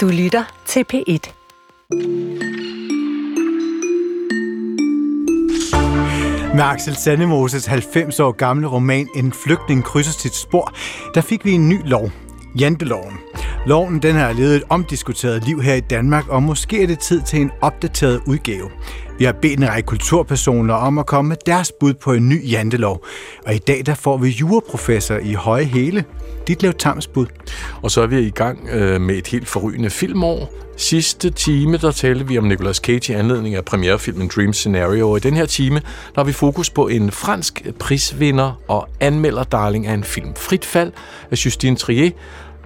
Du lytter til P1. Med Axel Sandemoses 90 år gamle roman En flygtning krydser sit spor, der fik vi en ny lov, Janteloven. Loven den har levet et omdiskuteret liv her i Danmark, og måske er det tid til en opdateret udgave. Vi har bedt en række kulturpersoner om at komme med deres bud på en ny jantelov. Og i dag der får vi juraprofessor i Høje Hele, Ditlev Tamsbud. Og så er vi i gang øh, med et helt forrygende filmår. Sidste time, der talte vi om Nicolas Cage i anledning af premierefilmen Dream Scenario. Og i den her time, der har vi fokus på en fransk prisvinder og anmelder darling af en film. Frit fald af Justine Trier.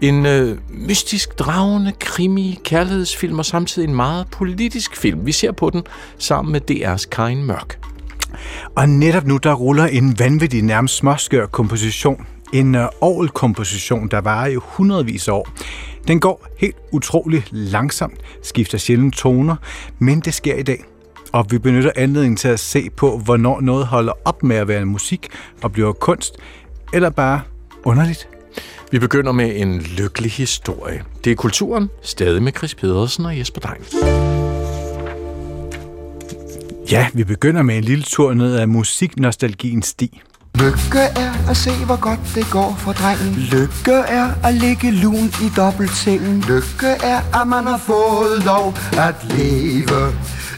En øh, mystisk, dragende krimi, kærlighedsfilm og samtidig en meget politisk film. Vi ser på den sammen med DR's Karin Mørk. Og netop nu, der ruller en vanvittig, nærmest småskør komposition. En uh, komposition der varer i hundredvis af år. Den går helt utroligt langsomt, skifter sjældent toner, men det sker i dag. Og vi benytter anledningen til at se på, hvornår noget holder op med at være musik og bliver kunst, eller bare underligt. Vi begynder med en lykkelig historie. Det er kulturen, stadig med Chris Pedersen og Jesper Dein. Ja, vi begynder med en lille tur ned ad musiknostalgiens sti. Lykke er at se, hvor godt det går for drengen. Lykke er at ligge lun i dobbeltsengen. Lykke er, at man har fået lov at leve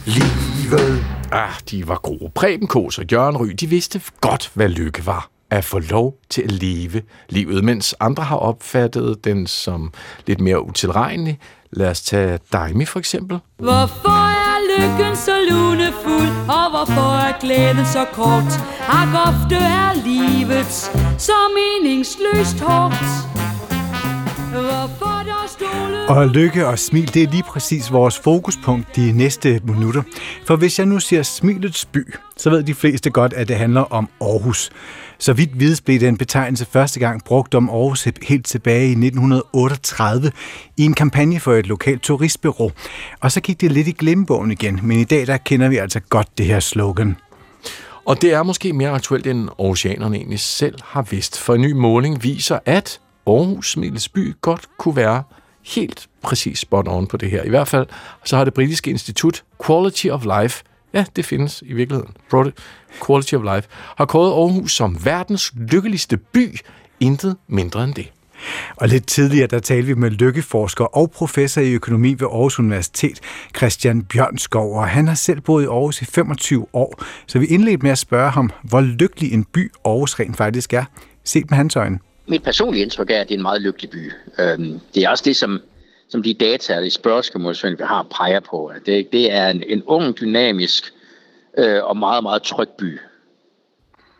livet. Ah, de var gode. Preben Kås og Jørgen Ry, de vidste godt, hvad lykke var at få lov til at leve livet, mens andre har opfattet den som lidt mere utilregnelig. Lad os tage Daimi for eksempel. Hvorfor er lykken så lunefuld, og hvorfor er glæden så kort? Ak ofte er livet så meningsløst hårdt. Hvorfor og lykke og smil, det er lige præcis vores fokuspunkt de næste minutter. For hvis jeg nu siger smilets by, så ved de fleste godt, at det handler om Aarhus. Så vidt vides blev den betegnelse første gang brugt om Aarhus helt tilbage i 1938 i en kampagne for et lokalt turistbureau. Og så gik det lidt i glemmebogen igen, men i dag der kender vi altså godt det her slogan. Og det er måske mere aktuelt, end Aarhusianerne egentlig selv har vidst, for en ny måling viser, at Aarhus Smilets by godt kunne være helt præcis spot on på det her. I hvert fald så har det britiske institut Quality of Life, ja, det findes i virkeligheden, Quality of Life, har kåret Aarhus som verdens lykkeligste by, intet mindre end det. Og lidt tidligere, der talte vi med lykkeforsker og professor i økonomi ved Aarhus Universitet, Christian Bjørnskov, og han har selv boet i Aarhus i 25 år. Så vi indledte med at spørge ham, hvor lykkelig en by Aarhus rent faktisk er, set med hans øjne mit personlige indtryk er, at det er en meget lykkelig by. Øhm, det er også det, som, som de data og de spørgsmål, vi har, peger på. Det, det er en, en ung, dynamisk øh, og meget, meget tryg by.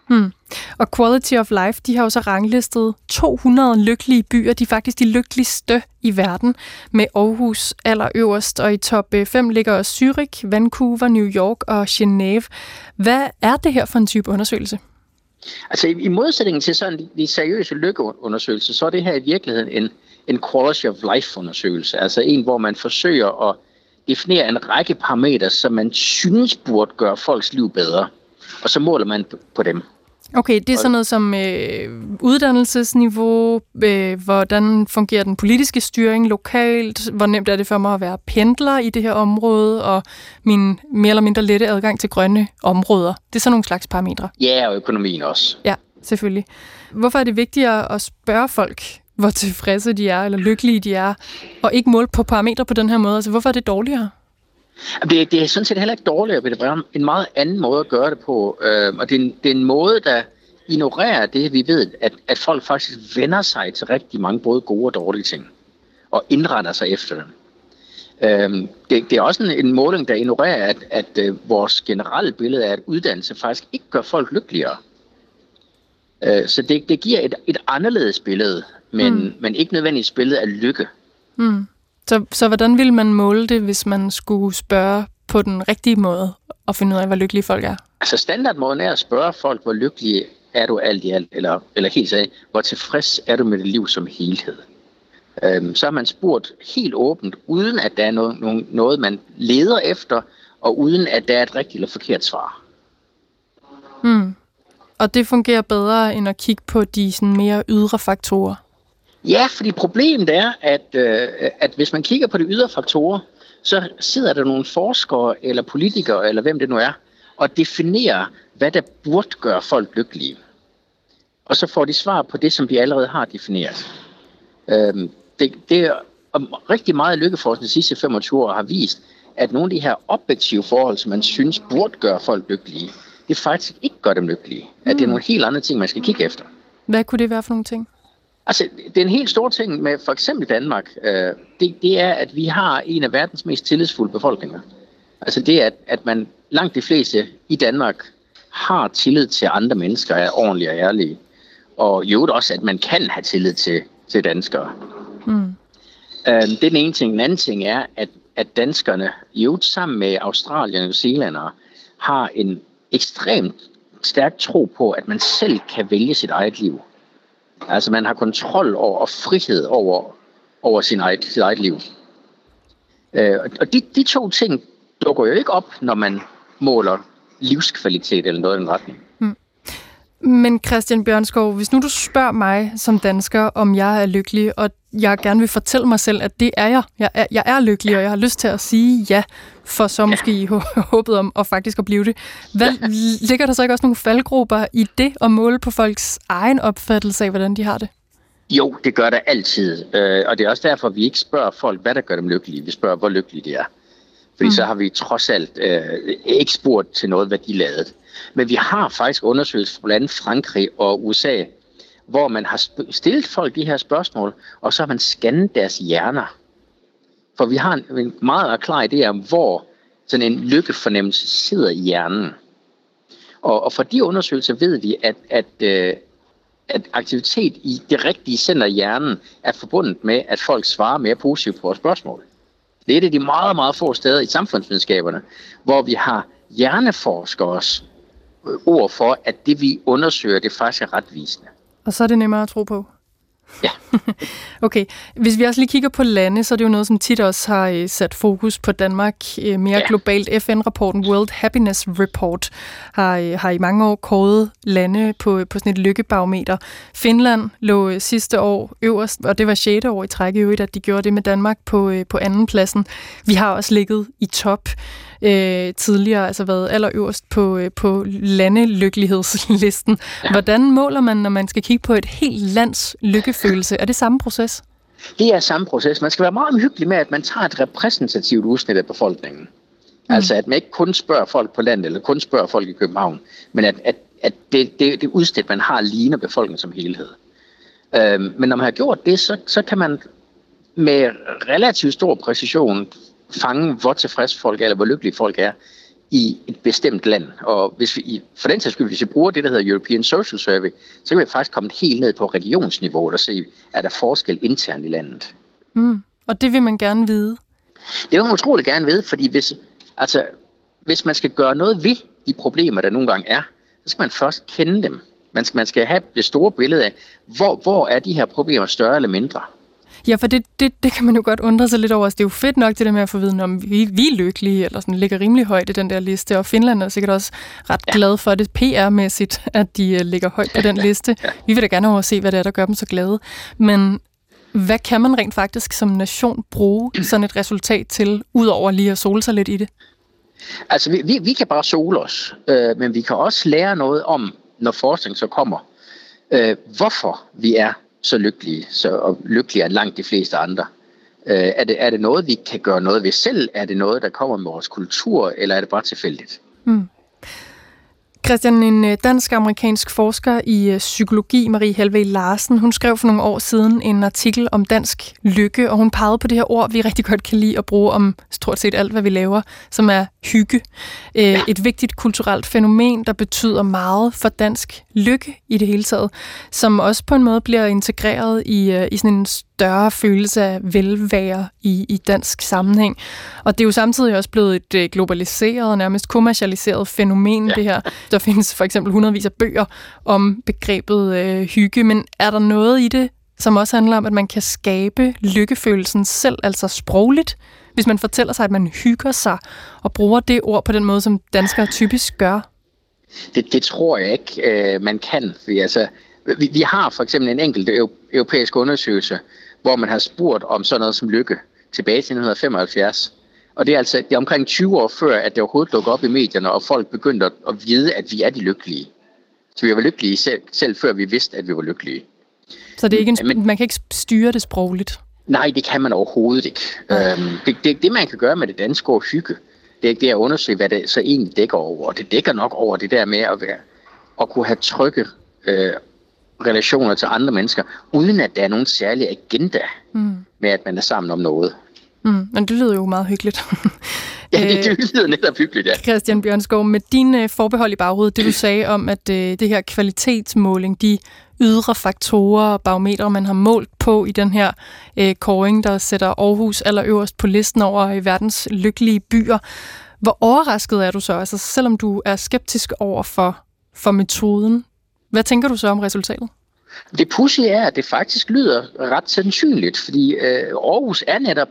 Hmm. Og Quality of Life, de har jo så ranglistet 200 lykkelige byer. De er faktisk de lykkeligste i verden, med Aarhus allerøverst. Og i top øh, 5 ligger Zürich, Vancouver, New York og Genève. Hvad er det her for en type undersøgelse? Altså i, i modsætning til sådan de seriøse lykkeundersøgelser, så er det her i virkeligheden en, en quality of life undersøgelse. Altså en, hvor man forsøger at definere en række parametre, som man synes burde gøre folks liv bedre. Og så måler man på dem. Okay, det er sådan noget som øh, uddannelsesniveau, øh, hvordan fungerer den politiske styring lokalt, hvor nemt er det for mig at være pendler i det her område, og min mere eller mindre lette adgang til grønne områder. Det er sådan nogle slags parametre. Ja, og økonomien også. Ja, selvfølgelig. Hvorfor er det vigtigere at spørge folk, hvor tilfredse de er, eller lykkelige de er, og ikke måle på parametre på den her måde? Altså, hvorfor er det dårligere? Det, det er sådan set heller ikke dårligere, men det er en meget anden måde at gøre det på. Øh, og det er, en, det er en måde, der ignorerer det, vi ved, at, at folk faktisk vender sig til rigtig mange både gode og dårlige ting, og indretter sig efter dem. Øh, det, det er også en, en måling, der ignorerer, at, at øh, vores generelle billede er, at uddannelse faktisk ikke gør folk lykkeligere. Øh, så det, det giver et, et anderledes billede, men, mm. men ikke nødvendigvis billede af lykke. Mm. Så, så hvordan vil man måle det, hvis man skulle spørge på den rigtige måde og finde ud af, hvor lykkelige folk er? Altså standardmåden er at spørge folk, hvor lykkelige er du alt i alt, eller, eller helt sagt, hvor tilfreds er du med dit liv som helhed? Øhm, så har man spurgt helt åbent, uden at der er noget, noget, noget, man leder efter, og uden at der er et rigtigt eller forkert svar. Hmm. Og det fungerer bedre end at kigge på de sådan mere ydre faktorer? Ja, fordi problemet er, at, øh, at hvis man kigger på de ydre faktorer, så sidder der nogle forskere eller politikere, eller hvem det nu er, og definerer, hvad der burde gøre folk lykkelige. Og så får de svar på det, som vi allerede har defineret. Øhm, det, det er rigtig meget lykkeforskning de sidste 25 år har vist, at nogle af de her objektive forhold, som man synes burde gøre folk lykkelige, det faktisk ikke gør dem lykkelige. Mm. At det er mm. nogle helt andre ting, man skal kigge efter. Hvad kunne det være for nogle ting? Altså, det er en helt stor ting med for eksempel Danmark. Øh, det, det er, at vi har en af verdens mest tillidsfulde befolkninger. Altså det, at, at man langt de fleste i Danmark har tillid til andre mennesker, er ordentlige og ærlige. Og jo også, at man kan have tillid til, til danskere. Mm. Øh, det er den ene ting. Den anden ting er, at, at danskerne, jo sammen med Australien og New Zealandere, har en ekstremt stærk tro på, at man selv kan vælge sit eget liv. Altså man har kontrol over og frihed over, over sin eget, sit eget liv. Øh, og de, de to ting dukker jo ikke op, når man måler livskvalitet eller noget i den retning. Mm. Men Christian Bjørnskov, hvis nu du spørger mig som dansker, om jeg er lykkelig, og jeg gerne vil fortælle mig selv, at det er jeg. Jeg er, jeg er lykkelig, og jeg har lyst til at sige ja, for så måske i håbet om at faktisk at blive det. Hvad, ligger der så ikke også nogle faldgrupper i det at måle på folks egen opfattelse af, hvordan de har det? Jo, det gør der altid. Øh, og det er også derfor, vi ikke spørger folk, hvad der gør dem lykkelige. Vi spørger, hvor lykkelige de er. Fordi mm. så har vi trods alt øh, ikke spurgt til noget, hvad de lavede. Men vi har faktisk undersøgelser blandt andet Frankrig og USA, hvor man har stillet folk de her spørgsmål, og så har man scannet deres hjerner. For vi har en, en meget klar idé om, hvor sådan en lykkefornemmelse sidder i hjernen. Og, og for de undersøgelser ved vi, at, at, øh, at aktivitet i det rigtige center i hjernen er forbundet med, at folk svarer mere positivt på vores spørgsmål. Det er et af de meget, meget få steder i samfundsvidenskaberne, hvor vi har hjerneforskers ord for, at det vi undersøger, det faktisk er retvisende. Og så er det nemmere at tro på? Ja. okay. Hvis vi også lige kigger på lande, så er det jo noget, som tit også har øh, sat fokus på Danmark øh, mere ja. globalt. FN-rapporten World Happiness Report har, øh, har i mange år kåret lande på, på sådan et lykkebarometer. Finland lå sidste år øverst, og det var 6. år i træk i øvrigt, at de gjorde det med Danmark på, på anden pladsen. Vi har også ligget i top øh, tidligere, altså været allerøverst på, øh, på landelykkelighedslisten. Ja. Hvordan måler man, når man skal kigge på et helt lands lykkefølelse? Er det samme proces? Det er samme proces. Man skal være meget omhyggelig med, at man tager et repræsentativt udsnit af befolkningen. Mm. Altså at man ikke kun spørger folk på landet, eller kun spørger folk i København, men at, at, at det, det, det udsnit, man har, ligner befolkningen som helhed. Øhm, men når man har gjort det, så, så kan man med relativt stor præcision fange, hvor tilfreds folk er, eller hvor lykkelige folk er i et bestemt land. Og hvis vi, for den sags skyld, hvis vi bruger det, der hedder European Social Survey, så kan vi faktisk komme helt ned på regionsniveau og se, er der forskel internt i landet. Mm. Og det vil man gerne vide? Det vil man utrolig gerne vide, fordi hvis, altså, hvis man skal gøre noget ved de problemer, der nogle gange er, så skal man først kende dem. Man skal, man skal have det store billede af, hvor, hvor er de her problemer større eller mindre. Ja, for det, det, det kan man jo godt undre sig lidt over. Altså, det er jo fedt nok det der med at få viden om, vi, vi er lykkelige, eller sådan ligger rimelig højt i den der liste, og Finland er sikkert også ret ja. glad for det PR-mæssigt, at de uh, ligger højt på den liste. Vi vil da gerne over se, hvad det er, der gør dem så glade. Men hvad kan man rent faktisk som nation bruge sådan et resultat til, udover lige at sole sig lidt i det? Altså, vi, vi, vi kan bare sole os, øh, men vi kan også lære noget om, når forskning så kommer, øh, hvorfor vi er så lykkelige, så, og lykkeligere end langt de fleste andre. Øh, er, det, er det noget, vi kan gøre noget ved selv? Er det noget, der kommer med vores kultur, eller er det bare tilfældigt? Mm. Christian, en øh, dansk-amerikansk forsker i øh, psykologi, Marie Helve Larsen, hun skrev for nogle år siden en artikel om dansk lykke, og hun pegede på det her ord, vi rigtig godt kan lide at bruge om stort set alt, hvad vi laver, som er hygge. Øh, ja. Et vigtigt kulturelt fænomen, der betyder meget for dansk lykke i det hele taget, som også på en måde bliver integreret i, i sådan en større følelse af velvære i, i dansk sammenhæng. Og det er jo samtidig også blevet et globaliseret og nærmest kommercialiseret fænomen, ja. det her. Der findes for eksempel hundredvis af bøger om begrebet øh, hygge, men er der noget i det, som også handler om, at man kan skabe lykkefølelsen selv, altså sprogligt, hvis man fortæller sig, at man hygger sig og bruger det ord på den måde, som danskere typisk gør? Det, det tror jeg ikke, øh, man kan. Fordi altså, Vi, vi har for eksempel en enkelt europæisk undersøgelse, hvor man har spurgt om sådan noget som lykke tilbage til 1975. Og det er altså det er omkring 20 år før, at det overhovedet lukker op i medierne, og folk begyndte at vide, at vi er de lykkelige. Så vi var lykkelige selv, selv før vi vidste, at vi var lykkelige. Så det er ikke en, Men, man kan ikke styre det sprogligt? Nej, det kan man overhovedet ikke. Øhm, det, det, det, man kan gøre med det danske ord hygge, det er, det er at undersøge, hvad det så egentlig dækker over. Og det dækker nok over det der med at, være, at kunne have trygge øh, relationer til andre mennesker, uden at der er nogen særlig agenda mm. med, at man er sammen om noget. Mm, men det lyder jo meget hyggeligt. ja, det, det lyder netop hyggeligt, ja. Christian Bjørnskov, med dine forbehold i baghovedet, det du sagde om, at øh, det her kvalitetsmåling, de ydre faktorer og barometre, man har målt på i den her øh, kåring, der sætter Aarhus allerøverst på listen over øh, verdens lykkelige byer. Hvor overrasket er du så, altså selvom du er skeptisk over for, for metoden? Hvad tænker du så om resultatet? Det pussy er, at det faktisk lyder ret sandsynligt, fordi øh, Aarhus er netop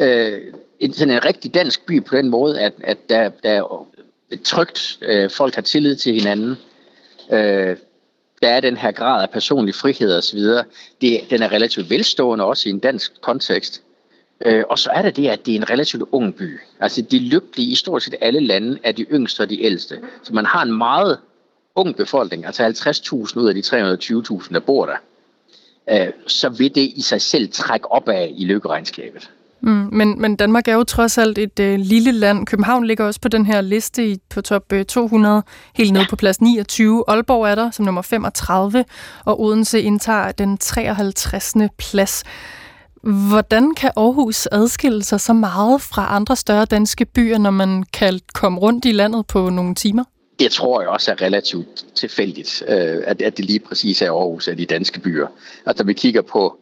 øh, en, sådan en rigtig dansk by på den måde, at, at der, der er trygt, øh, folk har tillid til hinanden. Øh, der er den her grad af personlig frihed osv. Det, den er relativt velstående også i en dansk kontekst. Øh, og så er det det, at det er en relativt ung by. Altså de lykkelige i stort set alle lande er de yngste og de ældste. Så man har en meget ung befolkning, altså 50.000 ud af de 320.000, der bor der. Øh, så vil det i sig selv trække op af i lykkeregnskabet. Mm, men, men Danmark er jo trods alt et øh, lille land. København ligger også på den her liste i, på top øh, 200, helt nede ja. på plads 29. Aalborg er der som nummer 35, og Odense indtager den 53. plads. Hvordan kan Aarhus adskille sig så meget fra andre større danske byer, når man kan komme rundt i landet på nogle timer? Det tror jeg også er relativt tilfældigt, øh, at, at det lige præcis er Aarhus af de danske byer. Altså, når vi kigger på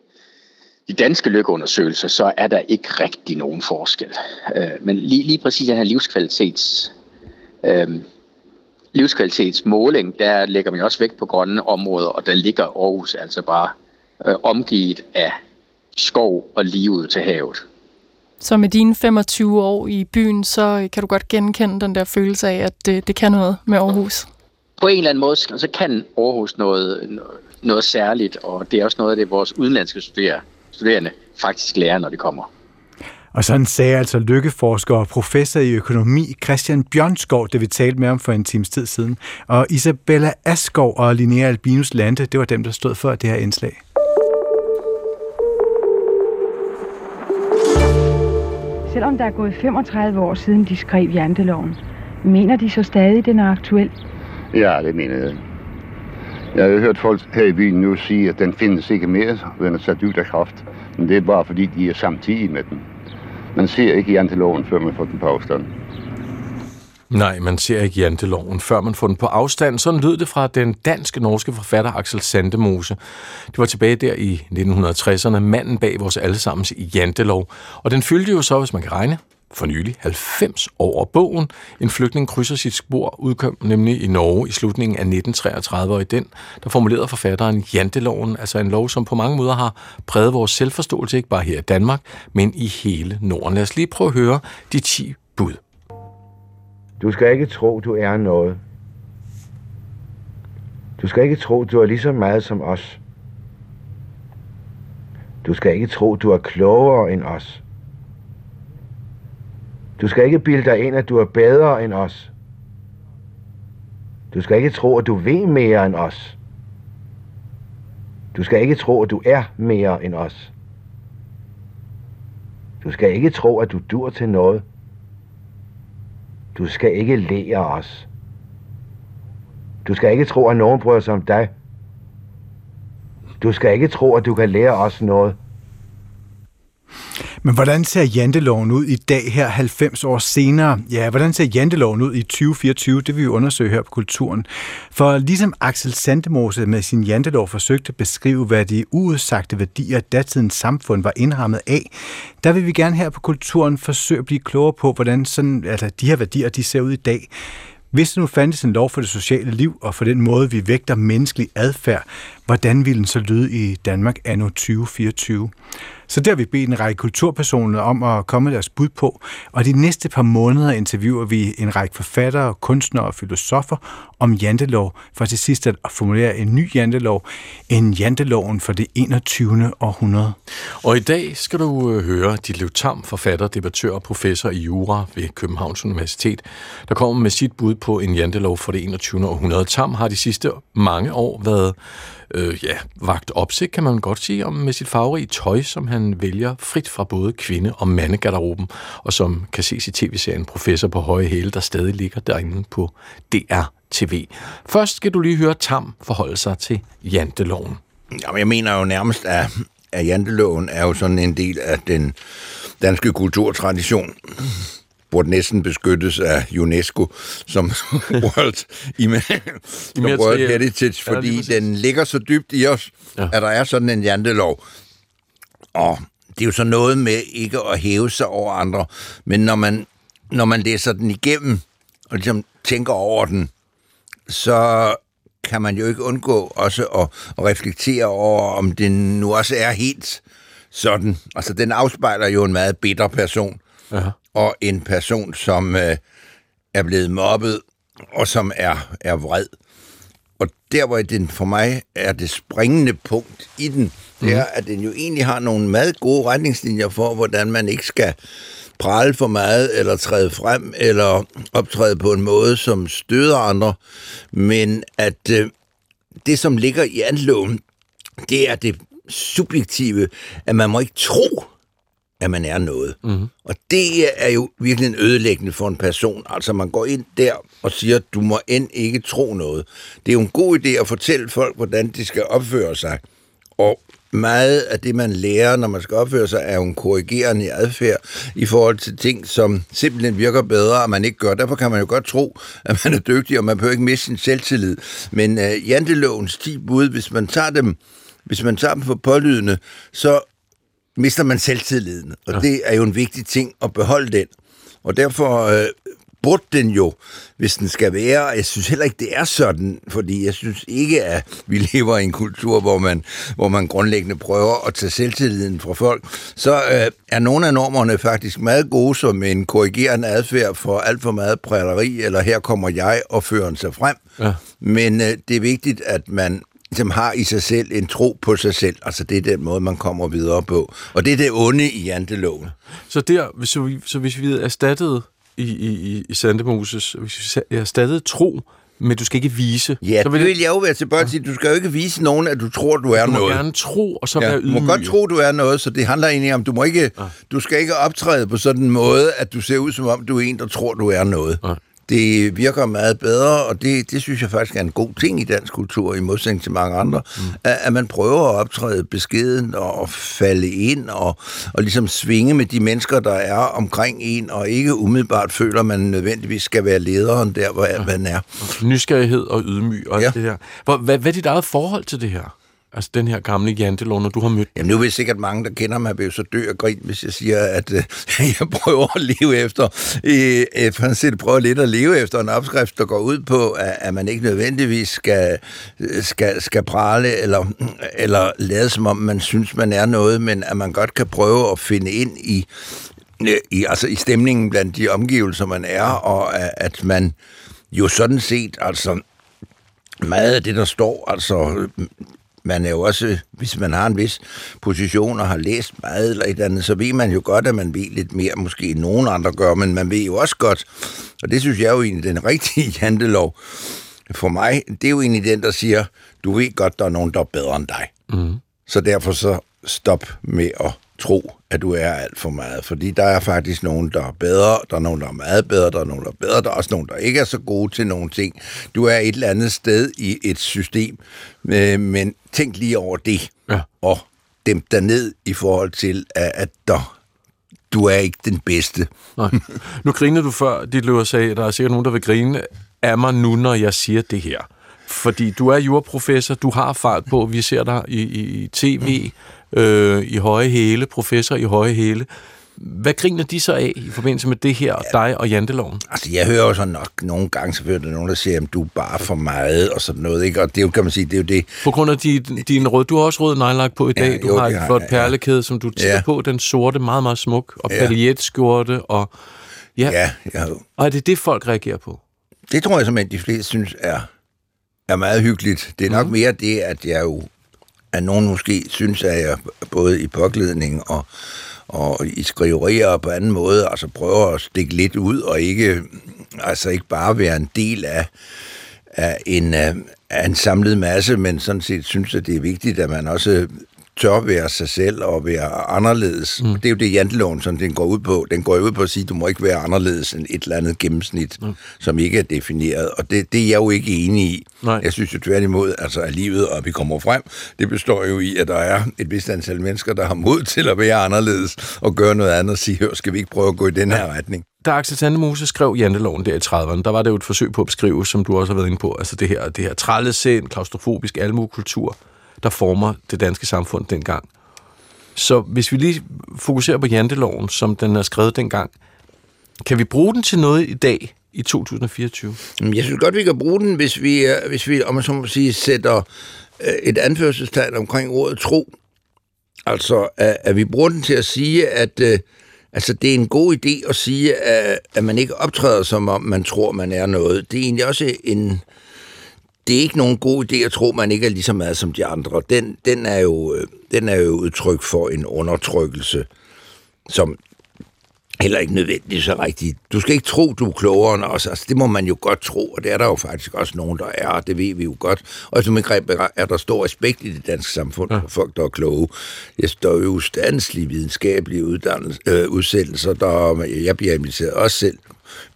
de danske lykkeundersøgelser, så er der ikke rigtig nogen forskel. Øh, men lige, lige præcis den her livskvalitets, øh, livskvalitetsmåling, der lægger man også vægt på grønne områder, og der ligger Aarhus altså bare øh, omgivet af skov og lige ud til havet. Så med dine 25 år i byen, så kan du godt genkende den der følelse af, at det, det kan noget med Aarhus? På en eller anden måde, så kan Aarhus noget, noget særligt, og det er også noget af det, vores udenlandske studerende studerende faktisk lærer, når de kommer. Og sådan sagde altså lykkeforsker og professor i økonomi Christian Bjørnskov, det vi talte med om for en times tid siden. Og Isabella Askov og Linnea Albinus Lande, det var dem, der stod for det her indslag. Selvom der er gået 35 år siden de skrev janteloven, mener de så stadig, den er aktuel? Ja, det mener jeg. Jeg har hørt folk her i byen nu sige, at den findes ikke mere, den er sat ud af kraft. Men det er bare fordi, de er samtidig med den. Man ser ikke janteloven, før man får den på afstand. Nej, man ser ikke janteloven, før man får den på afstand. Sådan lød det fra den danske-norske forfatter Axel Sandemose. Det var tilbage der i 1960'erne, manden bag vores allesammens jantelov. Og den fyldte jo så, hvis man kan regne, for nylig 90 år. bogen En flygtning krydser sit spor udkom nemlig i Norge i slutningen af 1933, og i den der formulerede forfatteren Janteloven, altså en lov, som på mange måder har præget vores selvforståelse, ikke bare her i Danmark, men i hele Norden. Lad os lige prøve at høre de 10 bud. Du skal ikke tro, du er noget. Du skal ikke tro, du er lige så meget som os. Du skal ikke tro, du er klogere end os. Du skal ikke bilde dig ind, at du er bedre end os. Du skal ikke tro, at du ved mere end os. Du skal ikke tro, at du er mere end os. Du skal ikke tro, at du dur til noget. Du skal ikke lære os. Du skal ikke tro, at nogen bryder sig om dig. Du skal ikke tro, at du kan lære os noget. Men hvordan ser janteloven ud i dag her 90 år senere? Ja, hvordan ser janteloven ud i 2024? Det vil vi undersøge her på Kulturen. For ligesom Axel Sandemose med sin jantelov forsøgte at beskrive, hvad de uudsagte værdier datidens samfund var indrammet af, der vil vi gerne her på Kulturen forsøge at blive klogere på, hvordan sådan, altså, de her værdier de ser ud i dag. Hvis der nu fandtes en lov for det sociale liv og for den måde, vi vægter menneskelig adfærd, hvordan ville den så lyde i Danmark anno 2024? Så der har vi bedt en række kulturpersoner om at komme med deres bud på, og de næste par måneder interviewer vi en række forfattere, kunstnere og filosofer om jantelov, for til sidst at formulere en ny jantelov, en janteloven for det 21. århundrede. Og i dag skal du øh, høre Ditlev Tam, forfatter, debattør og professor i jura ved Københavns Universitet, der kommer med sit bud på en jantelov for det 21. århundrede. Tam har de sidste mange år været øh, ja, vagt opsigt, kan man godt sige, om med sit farverige tøj, som han vælger frit fra både kvinde- og mandegarderoben, og som kan ses i tv-serien Professor på høje hæle, der stadig ligger derinde på DR TV. Først skal du lige høre Tam forholde sig til janteloven. Jamen, jeg mener jo nærmest, at, at janteloven er jo sådan en del af den danske kulturtradition burde næsten beskyttes af UNESCO som World, som World Heritage, fordi ja, den ligger så dybt i os, ja. at der er sådan en jantelov. Og det er jo så noget med ikke at hæve sig over andre, men når man, når man læser den igennem, og ligesom tænker over den, så kan man jo ikke undgå også at, at reflektere over, om den nu også er helt sådan. Altså, den afspejler jo en meget bitter person. Aha og en person, som øh, er blevet mobbet, og som er, er vred. Og der, hvor den for mig er det springende punkt i den, det er, mhm. at den jo egentlig har nogle meget gode retningslinjer for, hvordan man ikke skal prale for meget, eller træde frem, eller optræde på en måde, som støder andre, men at øh, det, som ligger i anloven, det er det subjektive, at man må ikke tro, at man er noget. Mm-hmm. Og det er jo virkelig en ødelæggende for en person. Altså man går ind der og siger, du må end ikke tro noget. Det er jo en god idé at fortælle folk, hvordan de skal opføre sig. Og meget af det, man lærer, når man skal opføre sig, er jo en korrigerende adfærd i forhold til ting, som simpelthen virker bedre, og man ikke gør. Derfor kan man jo godt tro, at man er dygtig, og man behøver ikke miste sin selvtillid. Men uh, jantelovens 10 bud, hvis man tager dem hvis man tager dem for pålydende, så mister man selvtilliden. Og ja. det er jo en vigtig ting at beholde den. Og derfor øh, burde den jo, hvis den skal være, jeg synes heller ikke, det er sådan, fordi jeg synes ikke, at vi lever i en kultur, hvor man, hvor man grundlæggende prøver at tage selvtilliden fra folk, så øh, er nogle af normerne faktisk meget gode som en korrigerende adfærd for alt for meget præleri, eller her kommer jeg og fører sig frem. Ja. Men øh, det er vigtigt, at man som har i sig selv en tro på sig selv. Altså det er den måde, man kommer videre på. Og det er det onde i janteloven. Så der, så, vi, så hvis vi erstattede i, i, i Sandemoses, hvis vi erstattede tro, men du skal ikke vise. Ja, så vil det vil jeg jo være tilbøjelig til. Du skal jo ikke vise nogen, at du tror, du er du noget. Du må gerne tro, og så ja, være ydmyg. Du må godt tro, du er noget, så det handler egentlig om, du må ikke, ja. du skal ikke optræde på sådan en måde, at du ser ud som om, du er en, der tror, du er noget. Ja det virker meget bedre, og det, det synes jeg faktisk er en god ting i dansk kultur, i modsætning til mange andre, mm. at, at man prøver at optræde beskeden og falde ind og, og ligesom svinge med de mennesker, der er omkring en, og ikke umiddelbart føler, at man nødvendigvis skal være lederen der, hvor ja. man er. Nysgerrighed og ydmyg og ja. det her. Hvad, hvad er dit eget forhold til det her? Altså den her gamle jantelov, når du har mødt Jamen nu vil sikkert mange, der kender mig, vil så dø og grin, hvis jeg siger, at øh, jeg prøver at leve efter, øh, øh, prøver lidt at leve efter en opskrift, der går ud på, at, at man ikke nødvendigvis skal, øh, skal, skal prale eller, eller lade som om, man synes, man er noget, men at man godt kan prøve at finde ind i, øh, i, altså i stemningen blandt de omgivelser, man er, og at man jo sådan set, altså meget af det, der står, altså man er jo også, hvis man har en vis position og har læst meget eller et andet, så ved man jo godt, at man ved lidt mere, måske end nogen andre gør, men man ved jo også godt, og det synes jeg er jo egentlig den rigtige jantelov for mig, det er jo egentlig den, der siger, du ved godt, der er nogen, der er bedre end dig. Mm. Så derfor så stop med at tro, at du er alt for meget. Fordi der er faktisk nogen, der er bedre, der er nogen, der er meget bedre, der er nogen, der er bedre, der er også nogen, der ikke er så gode til nogle ting. Du er et eller andet sted i et system, øh, men tænk lige over det, ja. og dæmp dig ned i forhold til, at der du er ikke den bedste. Nej. Nu griner du før, dit løber sagde, der er sikkert nogen, der vil grine af mig nu, når jeg siger det her. Fordi du er juraprofessor, du har fart på, vi ser dig i, i, i tv, øh, i høje hæle, professor i høje hæle. hvad griner de så af i forbindelse med det her, ja. dig og janteloven? Altså, jeg hører jo så nok nogle gange, der nogen, der siger, at du er bare for meget, og sådan noget, ikke? Og det er jo, kan man sige, det er jo det. På grund af din, din rød, du har også rød nejlagt på i dag, ja, du jo, har et flot perlekæde, som du tager ja. på, den sorte, meget, meget smuk, og ja. paljetskjorte, og ja. ja, ja. Og er det det, folk reagerer på? Det tror jeg simpelthen, de fleste synes er, er meget hyggeligt. Det er nok mm. mere det, at jeg jo, at nogen måske synes, at jeg både i påklædning og og i skriverier og på anden måde, altså prøver at stikke lidt ud, og ikke, altså ikke bare være en del af, af, en, øh, af en samlet masse, men sådan set synes, at det er vigtigt, at man også tør være sig selv og være anderledes. Mm. Det er jo det, janteloven sådan, den går ud på. Den går ud på at sige, at du må ikke være anderledes end et eller andet gennemsnit, mm. som ikke er defineret. Og det, det er jeg jo ikke enig i. Nej. Jeg synes jo tværtimod, altså at livet, og vi kommer frem, det består jo i, at der er et vist antal mennesker, der har mod til at være anderledes og gøre noget andet og sige, hør, skal vi ikke prøve at gå i den her retning? Da Axel Sandemose skrev Janteloven der i 30'erne, der var det jo et forsøg på at beskrive, som du også har været inde på, altså det her, det her trællesind, klaustrofobisk almuekultur, der former det danske samfund dengang. Så hvis vi lige fokuserer på janteloven, som den er skrevet dengang, kan vi bruge den til noget i dag, i 2024? Jeg synes godt, vi kan bruge den, hvis vi, øh, hvis vi om man så må sige, sætter øh, et anførselstegn omkring ordet tro. Altså, at vi bruger den til at sige, at øh, altså, det er en god idé at sige, at, at man ikke optræder, som om man tror, man er noget. Det er egentlig også en, det er ikke nogen god idé at tro, man ikke er lige så meget som de andre. Den, den, er, jo, øh, den er jo udtryk for en undertrykkelse, som heller ikke nødvendigvis så rigtigt. Du skal ikke tro, du er klogere end os. Altså, det må man jo godt tro, og det er der jo faktisk også nogen, der er, og det ved vi jo godt. Og som greb er der stor respekt i det danske samfund ja. for folk, der er kloge. Jeg står jo standslige videnskabelige uddannelse, øh, udsættelser, der jeg bliver inviteret også selv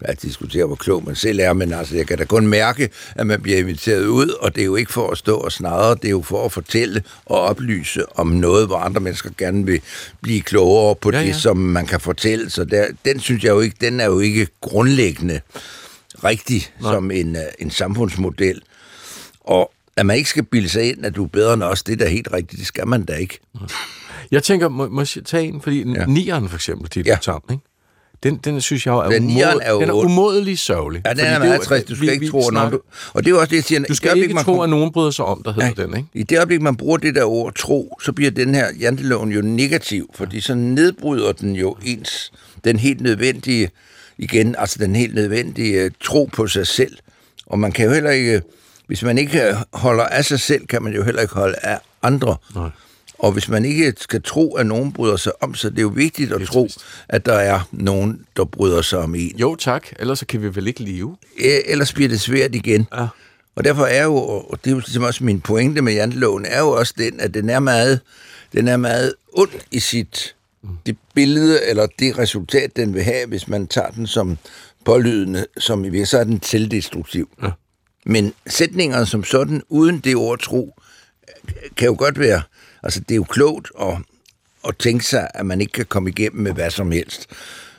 at diskutere, hvor klog man selv er, men altså, jeg kan da kun mærke, at man bliver inviteret ud, og det er jo ikke for at stå og snadre, det er jo for at fortælle og oplyse om noget, hvor andre mennesker gerne vil blive klogere på ja, ja. det, som man kan fortælle. Så der, den synes jeg jo ikke, den er jo ikke grundlæggende rigtig Nej. som en, øh, en samfundsmodel. Og at man ikke skal bilde sig ind, at du er bedre end os, det er da helt rigtigt, det skal man da ikke. Jeg tænker, må, må jeg tage en, fordi ja. nieren for eksempel, er ja. tam, ikke? Den, den synes jeg er, den umod, er, jo, den er umådelig sørgelig. Ja, den er meget trist. Du skal vi, ikke tro, at nogen... Og det er også det, jeg siger... Du skal ikke man, tro, at nogen bryder sig om, der hedder ja, den, ikke? I det øjeblik, man bruger det der ord tro, så bliver den her janteloven jo negativ, fordi så nedbryder den jo ens, den helt nødvendige, igen, altså den helt nødvendige tro på sig selv. Og man kan jo heller ikke, hvis man ikke holder af sig selv, kan man jo heller ikke holde af andre. Nej. Og hvis man ikke skal tro, at nogen bryder sig om, så det er jo vigtigt at tro, at der er nogen, der bryder sig om en. Jo tak, ellers så kan vi vel ikke leve. Ellers bliver det svært igen. Ja. Og derfor er jo, og det er jo ligesom også min pointe med janteloven, er jo også den, at den er meget, den er meget ond i sit det billede, eller det resultat, den vil have, hvis man tager den som pålydende, som i virkeligheden så er den selvdestruktiv. Ja. Men sætninger som sådan, uden det ord tro, kan jo godt være Altså, det er jo klogt at, at tænke sig, at man ikke kan komme igennem med hvad som helst.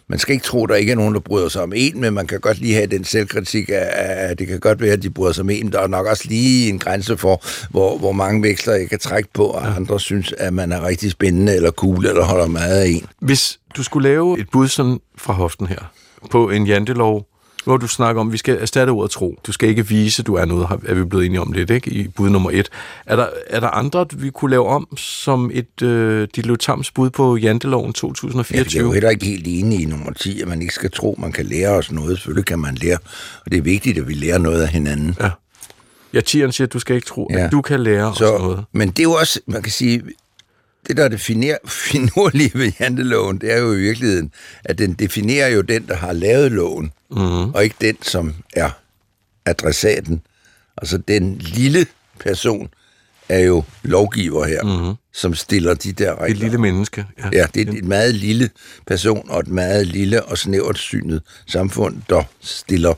Man skal ikke tro, at der ikke er nogen, der bryder sig om en, men man kan godt lige have den selvkritik, at det kan godt være, at de bryder sig om en. Der er nok også lige en grænse for, hvor, hvor mange veksler jeg kan trække på, og andre synes, at man er rigtig spændende eller cool, eller holder meget af en. Hvis du skulle lave et bud sådan fra hoften her, på en jantelov, hvor du snakker om, at vi skal erstatte ordet tro. Du skal ikke vise, at du er noget, er vi blevet enige om lidt, ikke? I bud nummer et. Er der, er der andre, vi kunne lave om som et øh, Tams bud på Janteloven 2024? Ja, jeg er jo heller ikke helt enig i nummer 10, at man ikke skal tro, man kan lære os noget. Selvfølgelig kan man lære, og det er vigtigt, at vi lærer noget af hinanden. Ja. Ja, Tieren siger, at du skal ikke tro, ja. at du kan lære så, os noget. Men det er jo også, man kan sige, det, der er det finurlige ved janteloven, det er jo i virkeligheden, at den definerer jo den, der har lavet loven, mm. og ikke den, som er adressaten. Altså den lille person er jo lovgiver her, mm. som stiller de der regler. Et lille menneske. Ja, ja det er en meget lille person og et meget lille og snævert synet samfund, der stiller,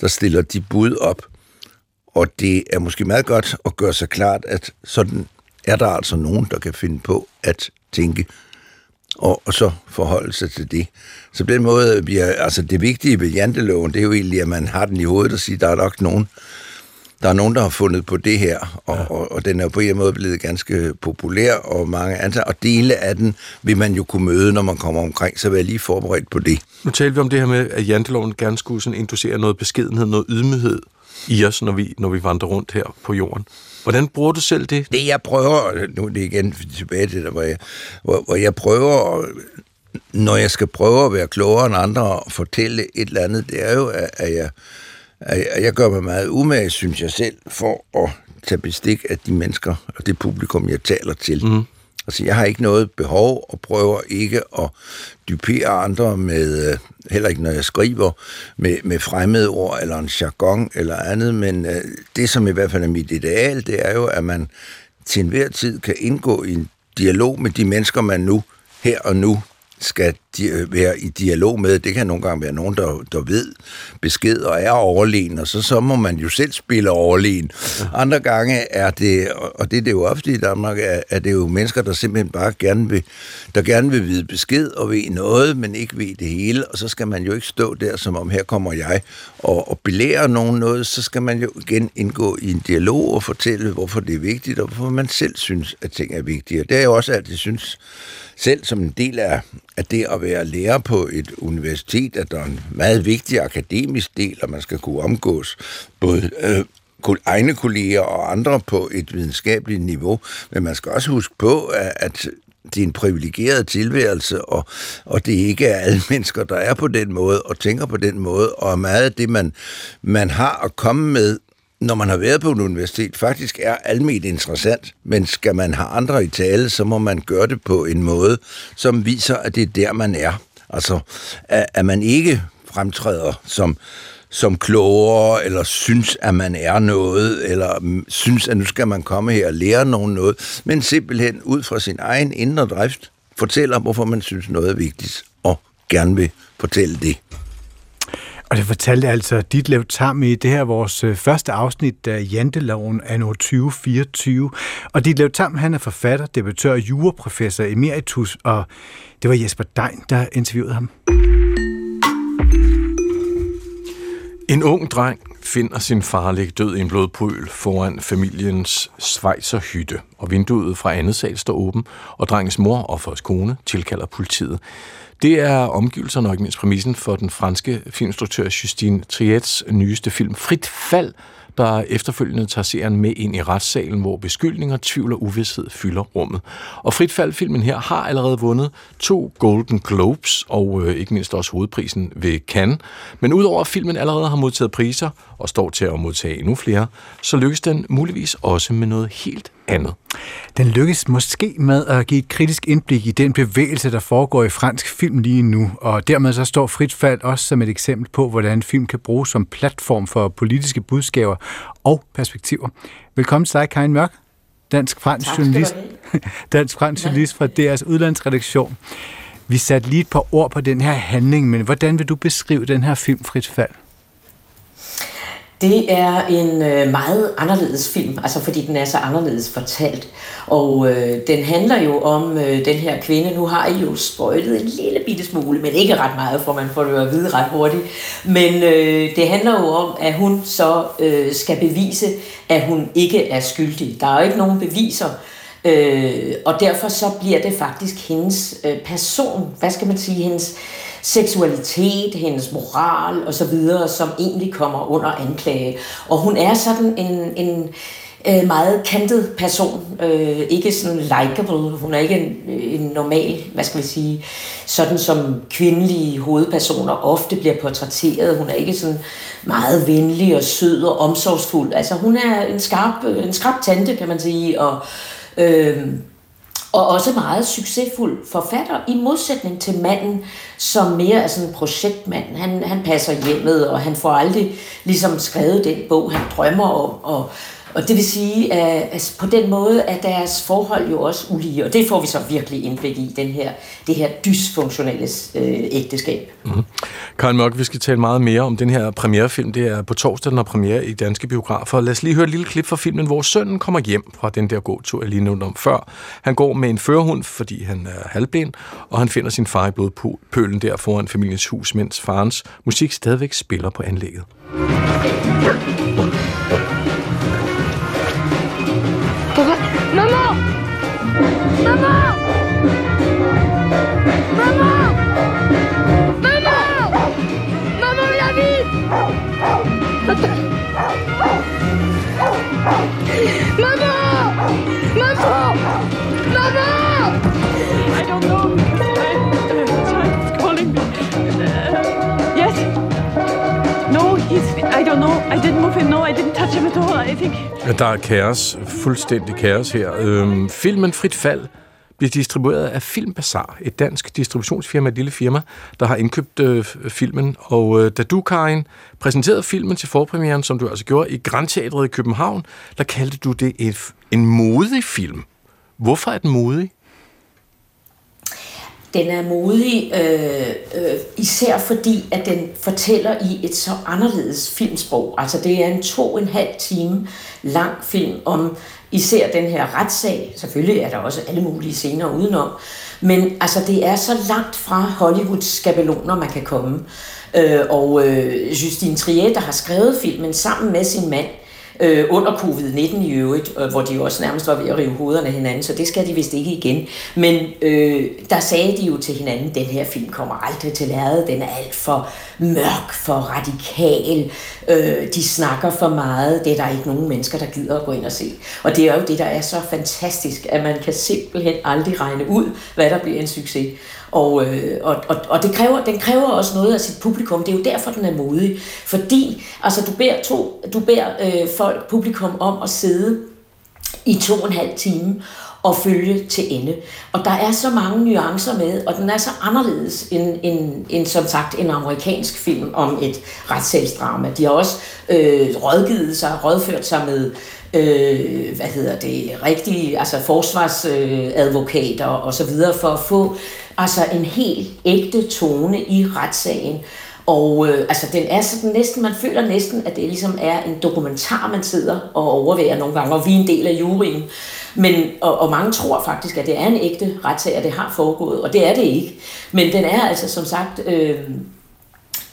der stiller de bud op. Og det er måske meget godt at gøre sig klart, at sådan er der altså nogen, der kan finde på at tænke, og, og så forholde sig til det. Så på den måde, er, altså det vigtige ved janteloven, det er jo egentlig, at man har den i hovedet og siger, der er nok nogen, der er nogen, der har fundet på det her, og, ja. og, og den er på en måde blevet ganske populær, og mange antager, og dele af den vil man jo kunne møde, når man kommer omkring, så jeg lige forberedt på det. Nu talte vi om det her med, at janteloven gerne skulle sådan inducere noget beskedenhed, noget ydmyghed i os, når vi, når vi vandrer rundt her på jorden. Hvordan bruger du selv det? Det jeg prøver, nu er det igen tilbage til det, hvor jeg, hvor, hvor jeg prøver, når jeg skal prøve at være klogere end andre og fortælle et eller andet, det er jo, at jeg, at jeg gør mig meget umage, synes jeg selv, for at tage bestik af de mennesker og det publikum, jeg taler til. Mm. Altså, jeg har ikke noget behov og prøver ikke at dupere andre med, øh, heller ikke når jeg skriver, med, med fremmede ord eller en jargon eller andet, men øh, det, som i hvert fald er mit ideal, det er jo, at man til enhver tid kan indgå i en dialog med de mennesker, man nu her og nu skal øh, være i dialog med. Det kan nogle gange være nogen, der, der ved besked og er overlegen, og så, så må man jo selv spille overlegen. Andre gange er det, og det er det jo ofte i Danmark, er, er det jo mennesker, der simpelthen bare gerne vil, der gerne vil vide besked og ved noget, men ikke ved det hele, og så skal man jo ikke stå der, som om her kommer jeg og, og belære nogen noget, så skal man jo igen indgå i en dialog og fortælle, hvorfor det er vigtigt, og hvorfor man selv synes, at ting er vigtige. Det er jeg også altid synes, selv som en del af, af det at være lærer på et universitet, at der er en meget vigtig akademisk del, og man skal kunne omgås både øh, egne kolleger og andre på et videnskabeligt niveau. Men man skal også huske på, at, at det er en privilegeret tilværelse, og, og det ikke er alle mennesker, der er på den måde og tænker på den måde, og meget af det, man, man har at komme med, når man har været på en universitet, faktisk er almindeligt interessant, men skal man have andre i tale, så må man gøre det på en måde, som viser, at det er der, man er. Altså, at, at man ikke fremtræder som, som klogere, eller synes, at man er noget, eller synes, at nu skal man komme her og lære nogen noget, men simpelthen ud fra sin egen indre drift fortæller, hvorfor man synes noget er vigtigt, og gerne vil fortælle det. Og det fortalte altså Ditlev Tam i det her vores øh, første afsnit af Janteloven anno 2024. Og Ditlev Tam, han er forfatter, debattør og juraprofessor emeritus, og det var Jesper Dein, der interviewede ham. En ung dreng finder sin far ligge død i en blodpøl foran familiens svejserhytte, og vinduet fra andet sal står åben, og drengens mor og fars kone tilkalder politiet. Det er omgivelserne og ikke mindst præmissen for den franske filminstruktør Justine Triets nyeste film Frit Fald, der efterfølgende tager serien med ind i retssalen, hvor beskyldninger, tvivl og uvidshed fylder rummet. Og Frit Fald-filmen her har allerede vundet to Golden Globes, og øh, ikke mindst også hovedprisen ved Cannes. Men udover at filmen allerede har modtaget priser, og står til at modtage endnu flere, så lykkes den muligvis også med noget helt andet. Den lykkes måske med at give et kritisk indblik i den bevægelse, der foregår i fransk film lige nu, og dermed så står Frit Fald også som et eksempel på, hvordan film kan bruges som platform for politiske budskaber og perspektiver. Velkommen til dig, Karin Mørk, dansk-fransk journalist, dansk-fransk journalist fra DR's udlandsredaktion. Vi satte lige et par ord på den her handling, men hvordan vil du beskrive den her film Frit Fald? Det er en øh, meget anderledes film, altså fordi den er så anderledes fortalt. Og øh, den handler jo om øh, den her kvinde. Nu har I jo spøjtet en lille bitte smule, men ikke ret meget, for man får det jo at vide ret hurtigt. Men øh, det handler jo om, at hun så øh, skal bevise, at hun ikke er skyldig. Der er jo ikke nogen beviser. Øh, og derfor så bliver det faktisk hendes øh, person, hvad skal man sige, hendes seksualitet, hendes moral og så videre, som egentlig kommer under anklage. Og hun er sådan en, en øh, meget kantet person, øh, ikke sådan likable, hun er ikke en, en normal, hvad skal vi sige, sådan som kvindelige hovedpersoner ofte bliver portrætteret. Hun er ikke sådan meget venlig og sød og omsorgsfuld. Altså hun er en skarp, øh, en skarp tante, kan man sige, og øh, og også meget succesfuld forfatter, i modsætning til manden, som mere er sådan en projektmand. Han, han passer hjemmet, og han får aldrig ligesom skrevet den bog, han drømmer om, og og det vil sige, at altså, på den måde er deres forhold jo også ulige, og det får vi så virkelig indblik i, den her, det her dysfunktionelle øh, ægteskab. Mm-hmm. Karin Mørk, vi skal tale meget mere om den her premierefilm. Det er på torsdag, den har premiere i danske biografer. Lad os lige høre et lille klip fra filmen, hvor sønnen kommer hjem fra den der gåtur, jeg lige nævnte om før. Han går med en førerhund, fordi han er halvben, og han finder sin far i blodpølen der foran familiens hus, mens farens musik stadigvæk spiller på anlægget. I didn't move him, no. I didn't touch him at all, I think. Ja, der er kaos. Fuldstændig kaos her. Øhm, filmen Frit Fald bliver distribueret af Filmbazar, et dansk distributionsfirma, et lille firma, der har indkøbt øh, filmen. Og øh, da du, Karin, præsenterede filmen til forpremieren, som du altså gjorde i Grand Teatret i København, der kaldte du det et, en modig film. Hvorfor er den modig? Den er modig, øh, øh, især fordi, at den fortæller i et så anderledes filmsprog. Altså det er en to og en halv time lang film om især den her retssag. Selvfølgelig er der også alle mulige scener udenom. Men altså det er så langt fra Hollywoods skabeloner, man kan komme. Øh, og øh, Justine Trier, der har skrevet filmen sammen med sin mand, øh, under covid-19 i øvrigt, øh, hvor de jo også nærmest var ved at rive hovederne af hinanden, så det skal de vist ikke igen. Men øh, der sagde de jo til hinanden, den her film kommer aldrig til lærred, den er alt for mørk, for radikal, øh, de snakker for meget, det er der ikke nogen mennesker, der gider at gå ind og se. Og det er jo det, der er så fantastisk, at man kan simpelthen aldrig regne ud, hvad der bliver en succes. Og, øh, og, og, og det kræver, den kræver også noget af sit publikum. Det er jo derfor, den er modig. Fordi altså, du beder, to, du beder øh, folk, publikum om at sidde i to og en halv time og følge til ende. Og der er så mange nuancer med, og den er så anderledes end, end, end som sagt en amerikansk film om et retssagsdrama. De har også øh, rådgivet sig, rådført sig med øh, hvad hedder det, rigtige altså forsvarsadvokater øh, og så videre for at få altså en helt ægte tone i retssagen. Og øh, altså, den er sådan næsten, man føler næsten, at det ligesom er en dokumentar, man sidder og overværer nogle gange, og vi er en del af juryen. Men, og, og mange tror faktisk, at det er en ægte retssag, og det har foregået, og det er det ikke. Men den er altså som sagt øh,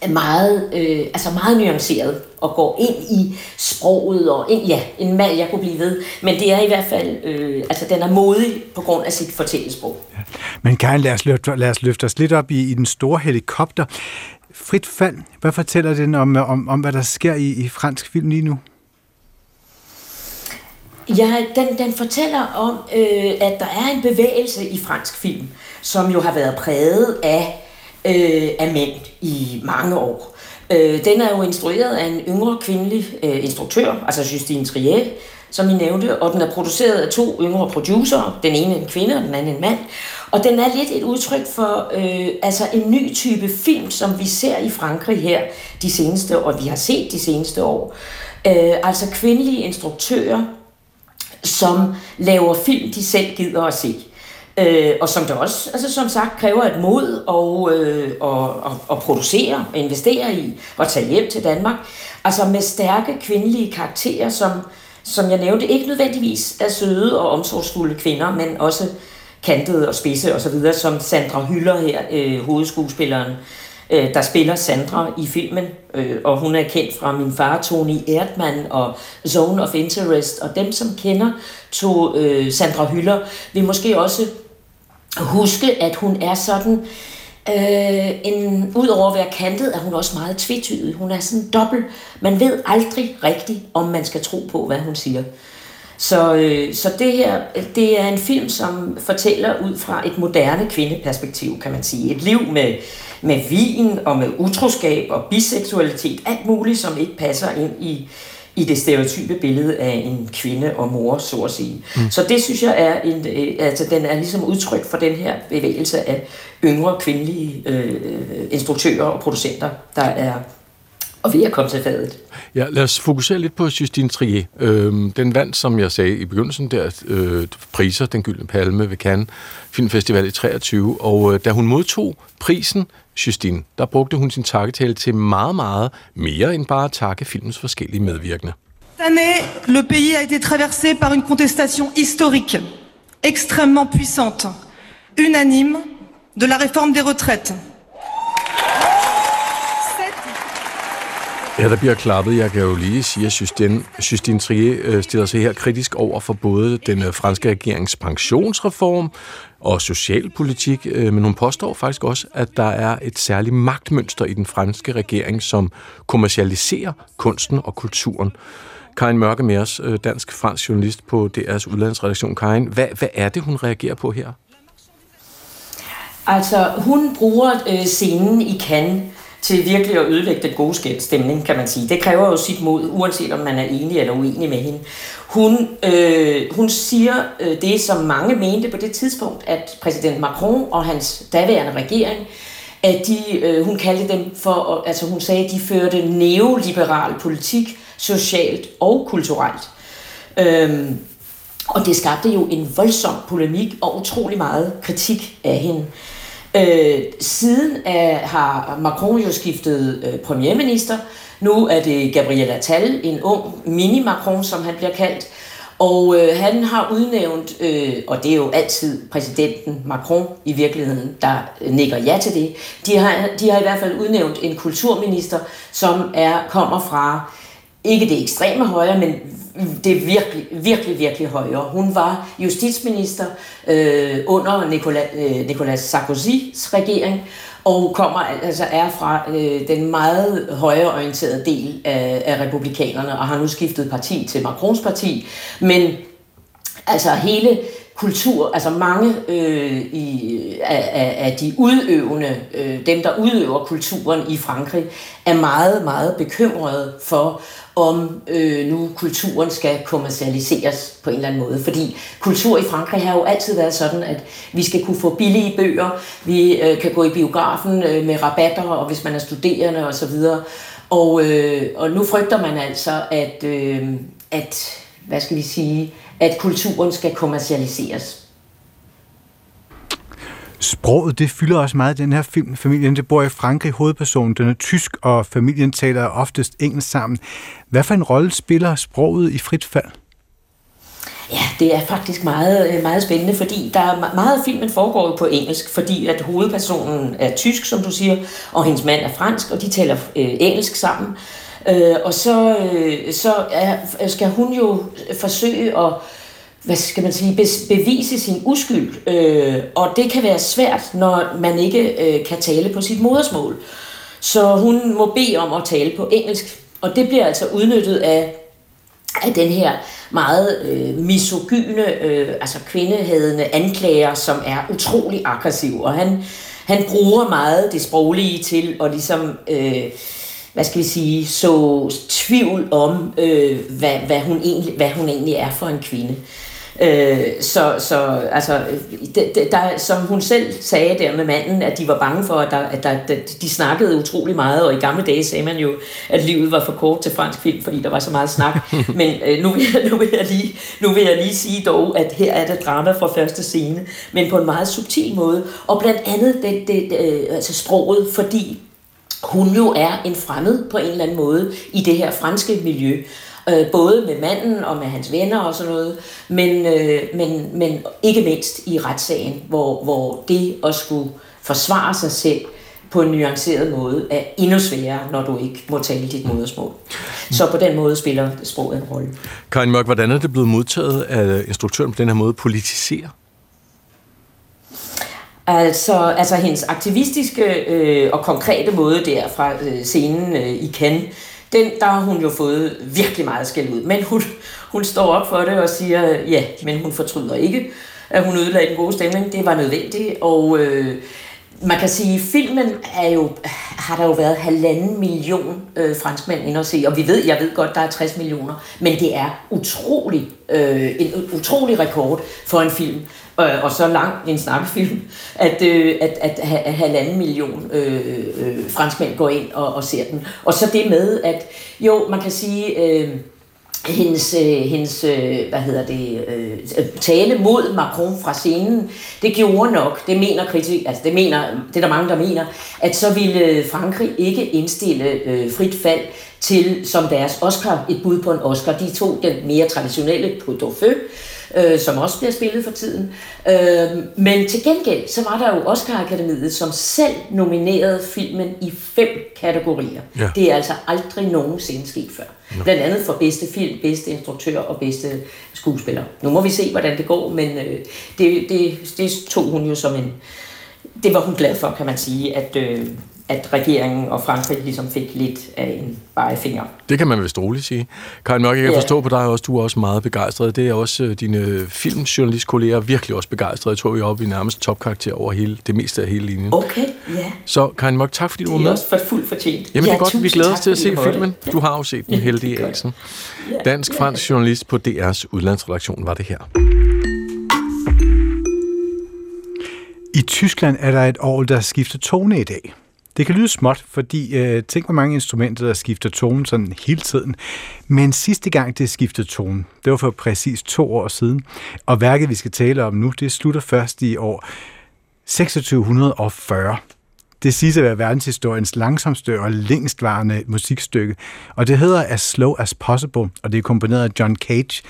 meget, øh, altså meget nuanceret og går ind i sproget og ind, ja, en mand, jeg kunne blive ved. Men det er i hvert fald, øh, altså den er modig på grund af sit fortællesprog. Ja. Men Karin, lad os, løfte, lad os løfte os lidt op i, i den store helikopter. Frit fald, hvad fortæller den om, om, om hvad der sker i, i fransk film lige nu? Ja, den, den fortæller om, øh, at der er en bevægelse i fransk film, som jo har været præget af, øh, af mænd i mange år. Øh, den er jo instrueret af en yngre kvindelig øh, instruktør, altså Justine Trier, som I nævnte, og den er produceret af to yngre producer, den ene en kvinde og den anden en mand. Og den er lidt et udtryk for øh, altså en ny type film, som vi ser i Frankrig her de seneste og vi har set de seneste år. Øh, altså kvindelige instruktører, som laver film, de selv gider at se. Øh, og som der også, altså som sagt, kræver et mod og, øh, og, og, og producere og investere i og tage hjem til Danmark. Altså med stærke kvindelige karakterer, som, som jeg nævnte, ikke nødvendigvis er søde og omsorgsfulde kvinder, men også kantede og spidse osv., som Sandra Hyller her, øh, hovedskuespilleren, øh, der spiller Sandra i filmen, øh, og hun er kendt fra min far, Tony Erdmann og Zone of Interest, og dem, som kender to, øh, Sandra Hyller, vil måske også huske, at hun er sådan, øh, en, udover at være kantet, er hun også meget tvetydig. Hun er sådan dobbelt. Man ved aldrig rigtigt, om man skal tro på, hvad hun siger. Så, øh, så det her, det er en film, som fortæller ud fra et moderne kvindeperspektiv, kan man sige. Et liv med, med vin og med utroskab og biseksualitet, alt muligt, som ikke passer ind i, i det stereotype billede af en kvinde og mor, så at sige. Mm. Så det synes jeg er en, øh, altså den er ligesom udtryk for den her bevægelse af yngre kvindelige øh, instruktører og producenter, der er og ved at komme til fadet. Ja, lad os fokusere lidt på Justine Trier. Øhm, den vandt, som jeg sagde i begyndelsen, der øh, priser, den gyldne palme ved Cannes Filmfestival i 23, og øh, da hun modtog prisen, Justine, der brugte hun sin takketale til meget, meget mere end bare at takke filmens forskellige medvirkende. Cette année, le pays a été traversé par une contestation historique, extrêmement puissante, unanime, de la réforme des retraites, Ja, der bliver klappet. Jeg kan jo lige sige, at Justine, Justine Trier øh, stiller sig her kritisk over for både den øh, franske regerings pensionsreform og socialpolitik, øh, men hun påstår faktisk også, at der er et særligt magtmønster i den franske regering, som kommercialiserer kunsten og kulturen. Karin Mørke med os, dansk-fransk journalist på DR's udlandsredaktion. Karin, hvad, hvad er det, hun reagerer på her? Altså, hun bruger øh, scenen i Cannes til virkelig at ødelægge den gode stemning, kan man sige. Det kræver jo sit mod, uanset om man er enig eller uenig med hende. Hun, øh, hun siger øh, det, som mange mente på det tidspunkt, at præsident Macron og hans daværende regering, at de, øh, hun kaldte dem for, altså hun sagde, at de førte neoliberal politik, socialt og kulturelt. Øhm, og det skabte jo en voldsom polemik og utrolig meget kritik af hende. Øh, siden er, har Macron jo skiftet øh, premierminister. Nu er det Gabriel Attal, en ung mini-Macron, som han bliver kaldt. Og øh, han har udnævnt, øh, og det er jo altid præsidenten Macron i virkeligheden, der øh, nikker ja til det. De har, de har i hvert fald udnævnt en kulturminister, som er kommer fra ikke det ekstreme højre, men det er virkelig, virkelig, virkelig højere. Hun var justitsminister øh, under Nicolas, øh, Nicolas Sarkozy's regering, og kommer altså er fra øh, den meget højreorienterede del af, af republikanerne, og har nu skiftet parti til Macrons parti. Men altså hele kultur, altså mange øh, i, af, af de udøvende, øh, dem der udøver kulturen i Frankrig, er meget, meget bekymrede for, om øh, nu kulturen skal kommercialiseres på en eller anden måde. Fordi kultur i Frankrig har jo altid været sådan, at vi skal kunne få billige bøger, vi øh, kan gå i biografen øh, med rabatter, og hvis man er studerende osv. Og, øh, og nu frygter man altså, at, øh, at hvad skal vi sige, at kulturen skal kommercialiseres. Sproget, det fylder også meget i den her film. Familien, det bor i Frankrig, hovedpersonen, den er tysk, og familien taler oftest engelsk sammen. Hvad for en rolle spiller sproget i frit fald? Ja, det er faktisk meget, øh, meget spændende, fordi der er meget af filmen foregår på engelsk, fordi at hovedpersonen er tysk, som du siger, og hendes mand er fransk, og de taler øh, engelsk sammen. Øh, og så, øh, så er, skal hun jo forsøge at hvad skal man sige, bevise sin uskyld. Øh, og det kan være svært, når man ikke øh, kan tale på sit modersmål. Så hun må bede om at tale på engelsk. Og det bliver altså udnyttet af, af den her meget øh, misogyne, øh, altså kvindehadende anklager, som er utrolig aggressiv. Og han, han bruger meget det sproglige til at ligesom... Øh, hvad skal vi sige, så tvivl om, øh, hvad, hvad, hun egentlig, hvad hun egentlig er for en kvinde. Øh, så, så altså, det, det, der, som hun selv sagde der med manden, at de var bange for, at, der, at der, de snakkede utrolig meget, og i gamle dage sagde man jo, at livet var for kort til fransk film, fordi der var så meget snak. Men øh, nu, vil jeg, nu, vil jeg lige, nu vil jeg lige sige dog, at her er det drama fra første scene, men på en meget subtil måde, og blandt andet det, det, det, altså sproget, fordi hun jo er en fremmed på en eller anden måde i det her franske miljø. Øh, både med manden og med hans venner og sådan noget, men, øh, men, men ikke mindst i retssagen, hvor, hvor det at skulle forsvare sig selv på en nuanceret måde er endnu sværere, når du ikke må tale dit modersmål. Så på den måde spiller sproget en rolle. Karin Mørk, hvordan er det blevet modtaget af instruktøren på den her måde politisere? Altså, altså hendes aktivistiske øh, og konkrete måde der fra øh, scenen øh, i Cannes, den, der har hun jo fået virkelig meget skæld ud. Men hun, hun står op for det og siger, ja, men hun fortryder ikke, at hun ødelagde den gode stemning. Det var nødvendigt, og øh, man kan sige, at filmen er jo, har der jo været halvanden million øh, franskmænd ind og se, og vi ved, jeg ved godt, der er 60 millioner, men det er utrolig, øh, en utrolig rekord for en film øh, og så lang en snakkefilm, at, øh, at, at, at halvanden million øh, øh, franskmænd går ind og, og ser den. Og så det med, at jo, man kan sige... Øh, hendes, øh, hendes øh, hvad hedder det, øh, øh tale mod Macron fra scenen, det gjorde nok, det mener kritik, altså det mener, det er der mange, der mener, at så ville øh, Frankrig ikke indstille øh, frit fald til som deres Oscar, et bud på en Oscar. De tog den mere traditionelle på Dauphin, øh, som også bliver spillet for tiden. Øh, men til gengæld, så var der jo Oscar-akademiet, som selv nominerede filmen i fem kategorier. Ja. Det er altså aldrig nogensinde sket før. Ja. Blandt andet for bedste film, bedste instruktør og bedste skuespiller. Nu må vi se, hvordan det går, men øh, det, det, det tog hun jo som en... Det var hun glad for, kan man sige, at, øh, at regeringen og Frankrig ligesom fik lidt af en finger. Det kan man vist roligt sige. Karin Mørk, jeg kan ja. forstå på dig også, du er også meget begejstret. Det er også uh, dine filmjournalistkolleger virkelig også begejstrede. Jeg tror, vi er oppe i nærmest topkarakter over hele, det meste af hele linjen. Okay, ja. Så Karin Mørk, tak fordi du var med. Det er også for fuldt fortjent. Jamen ja, det er godt, vi glæder os til at se filmen. Ja. Du har jo set den heldige Asen. Dansk-fransk journalist på DR's udlandsredaktion var det her. I Tyskland er der et år, der skifter tone i dag. Det kan lyde småt, fordi øh, tænk hvor mange instrumenter, der skifter tone sådan hele tiden. Men sidste gang det skiftede tone, det var for præcis to år siden. Og værket, vi skal tale om nu, det slutter først i år 2640. Det siges at være verdenshistoriens langsomste og længstvarende musikstykke, og det hedder As Slow As Possible, og det er komponeret af John Cage.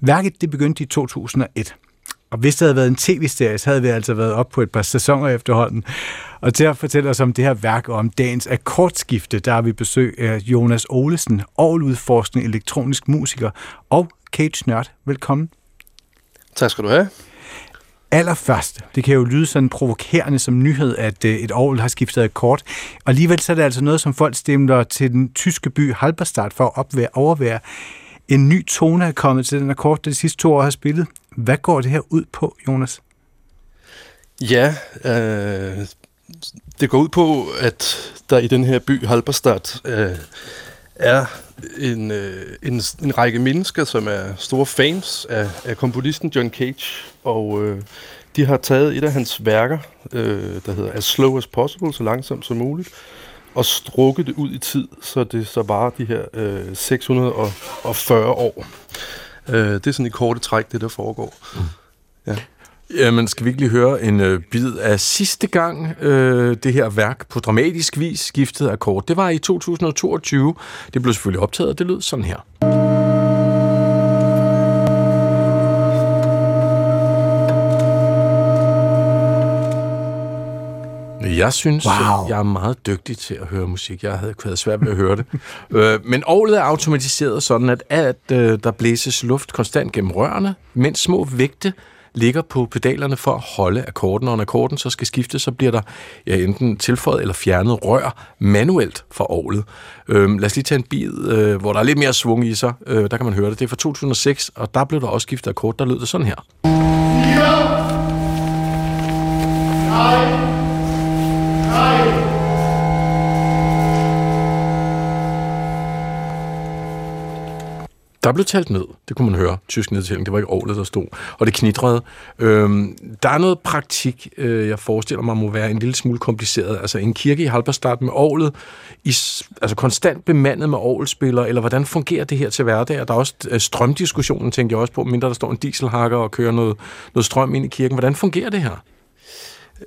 Værket det begyndte i 2001. Og hvis det havde været en tv-serie, så havde vi altså været op på et par sæsoner efterhånden. Og til at fortælle os om det her værk og om dagens akkordskifte, der har vi besøg af Jonas Olesen, Aarhus-udforskende elektronisk musiker og Cage Nørd. Velkommen. Tak skal du have. Allerførst, det kan jo lyde sådan provokerende som nyhed, at et Aarhus har skiftet akkord. Og alligevel så er det altså noget, som folk stemmer til den tyske by Halberstadt for at opvære, overvære. En ny tone er kommet til den akkord, de sidste to år har spillet. Hvad går det her ud på, Jonas? Ja, øh, det går ud på, at der i den her by, Halberstadt, øh, er en, øh, en, en række mennesker, som er store fans af, af komponisten John Cage, og øh, de har taget et af hans værker, øh, der hedder As Slow As Possible, så langsomt som muligt, og strukket det ud i tid, så det så bare de her øh, 640 år. Øh, det er sådan i korte træk, det der foregår. Mm. Ja. Jamen, skal vi ikke lige høre en øh, bid af sidste gang, øh, det her værk på dramatisk vis skiftede akkord. Det var i 2022. Det blev selvfølgelig optaget, og det lød sådan her. Jeg synes, wow. jeg er meget dygtig til at høre musik. Jeg havde været svært ved at høre det. øh, men året er automatiseret sådan, at, at øh, der blæses luft konstant gennem rørene, mens små vægte ligger på pedalerne for at holde akkorden, og når akkorden så skal skifte, så bliver der ja, enten tilføjet eller fjernet rør manuelt fra året. Øhm, lad os lige tage en bid, øh, hvor der er lidt mere svung i sig. Øh, der kan man høre det. Det er fra 2006, og der blev der også skiftet akkord. Der lød det sådan her. Ja. Der blev talt ned, det kunne man høre, tysk nedtælling, det var ikke året, der stod, og det knitrede. Øhm, der er noget praktik, øh, jeg forestiller mig må være en lille smule kompliceret. Altså en kirke i Halberstadt med året, i, altså konstant bemandet med årelspillere, eller hvordan fungerer det her til hverdag? Der er også øh, strømdiskussionen, tænker jeg også på, mindre der står en dieselhakker og kører noget, noget strøm ind i kirken. Hvordan fungerer det her?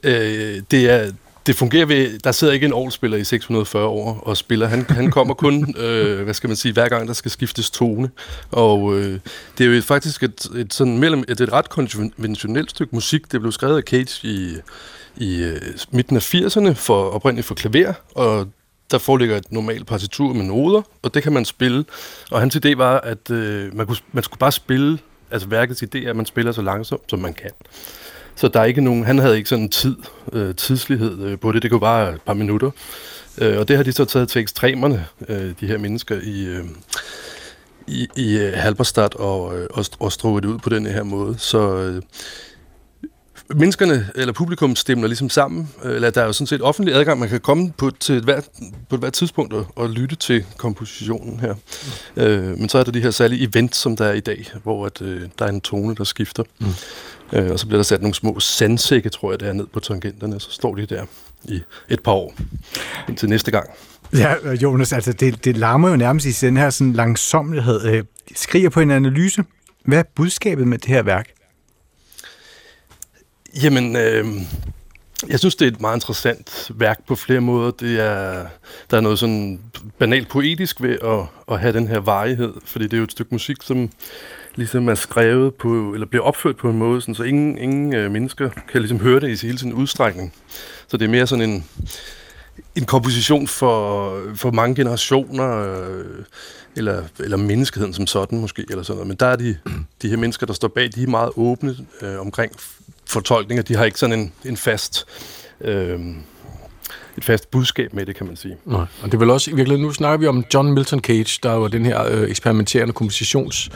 Øh, det er det fungerer ved, der sidder ikke en årspiller i 640 år og spiller. Han, han kommer kun, øh, hvad skal man sige, hver gang der skal skiftes tone. Og øh, det er jo faktisk et, et, sådan mellem, et, et ret konventionelt stykke musik. Det blev skrevet af Cage i, i uh, midten af 80'erne for oprindeligt for klaver, og der foreligger et normalt partitur med noder, og det kan man spille. Og hans idé var, at øh, man, kunne, man skulle bare spille, altså værkets idé er, at man spiller så langsomt, som man kan. Så der er ikke nogen, han havde ikke sådan en tid, øh, tidslighed øh, på det, det kunne bare et par minutter. Øh, og det har de så taget til ekstremerne, øh, de her mennesker i, øh, i, i øh, Halberstadt, og, øh, og, og strukket det ud på den her måde. Så øh, menneskerne, eller publikum stemmer ligesom sammen, øh, eller der er jo sådan set offentlig adgang, man kan komme på, til et hvert, på et hvert tidspunkt og, og lytte til kompositionen her. Mm. Øh, men så er der de her særlige events, som der er i dag, hvor at, øh, der er en tone, der skifter. Mm. Øh, og så bliver der sat nogle små sandsække, tror jeg, der er ned på tangenterne, så står de der i et par år, indtil næste gang. Ja, Jonas, altså det, det larmer jo nærmest i den her sådan langsomlighed. Øh, skriger på en analyse. Hvad er budskabet med det her værk? Jamen, øh, jeg synes, det er et meget interessant værk på flere måder. Det er, der er noget sådan banalt poetisk ved at, at have den her varighed, fordi det er jo et stykke musik, som ligesom er skrevet på, eller bliver opført på en måde, sådan, så ingen, ingen øh, mennesker kan ligesom høre det i hele sin udstrækning. Så det er mere sådan en, en komposition for, for mange generationer, øh, eller, eller menneskeheden som sådan måske, eller sådan noget. Men der er de, de her mennesker, der står bag, de er meget åbne øh, omkring fortolkninger. De har ikke sådan en, en fast... Øh, et fast budskab med det, kan man sige. Nej. Og det er vel også, i virkeligheden, nu snakker vi om John Milton Cage, der var den her øh, eksperimenterende kompositions,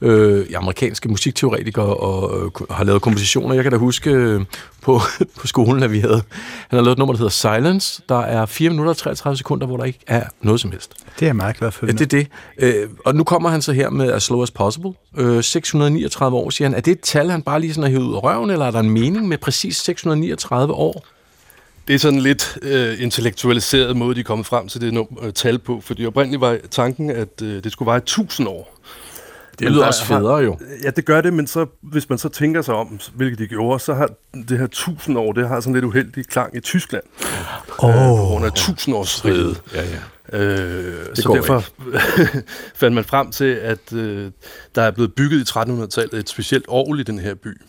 øh, amerikanske musikteoretiker, og øh, har lavet kompositioner. Jeg kan da huske øh, på, på skolen, at vi havde, han har lavet et nummer, der hedder Silence, der er 4 minutter og 33 sekunder, hvor der ikke er noget som helst. Det er jeg meget glad for. Ja, det er det. Øh, og nu kommer han så her med As Slow As Possible. Øh, 639 år, siger han. Er det et tal, han bare lige sådan har hævet ud af røven, eller er der en mening med præcis 639 år? Det er sådan lidt øh, intellektualiseret måde, de er kommet frem til det num- øh, tal på, fordi oprindeligt var tanken, at øh, det skulle være 1000 år. Det lyder også federe jo. Ja, det gør det, men så, hvis man så tænker sig om, hvilket de gjorde, så har det her 1000 år, det har sådan lidt uheldig klang i Tyskland. Åh. Øh, på grund af 1000 års riget. Ja, ja. Øh, Det så derfor fandt man frem til, at øh, der er blevet bygget i 1300-tallet et specielt orgel i den her by.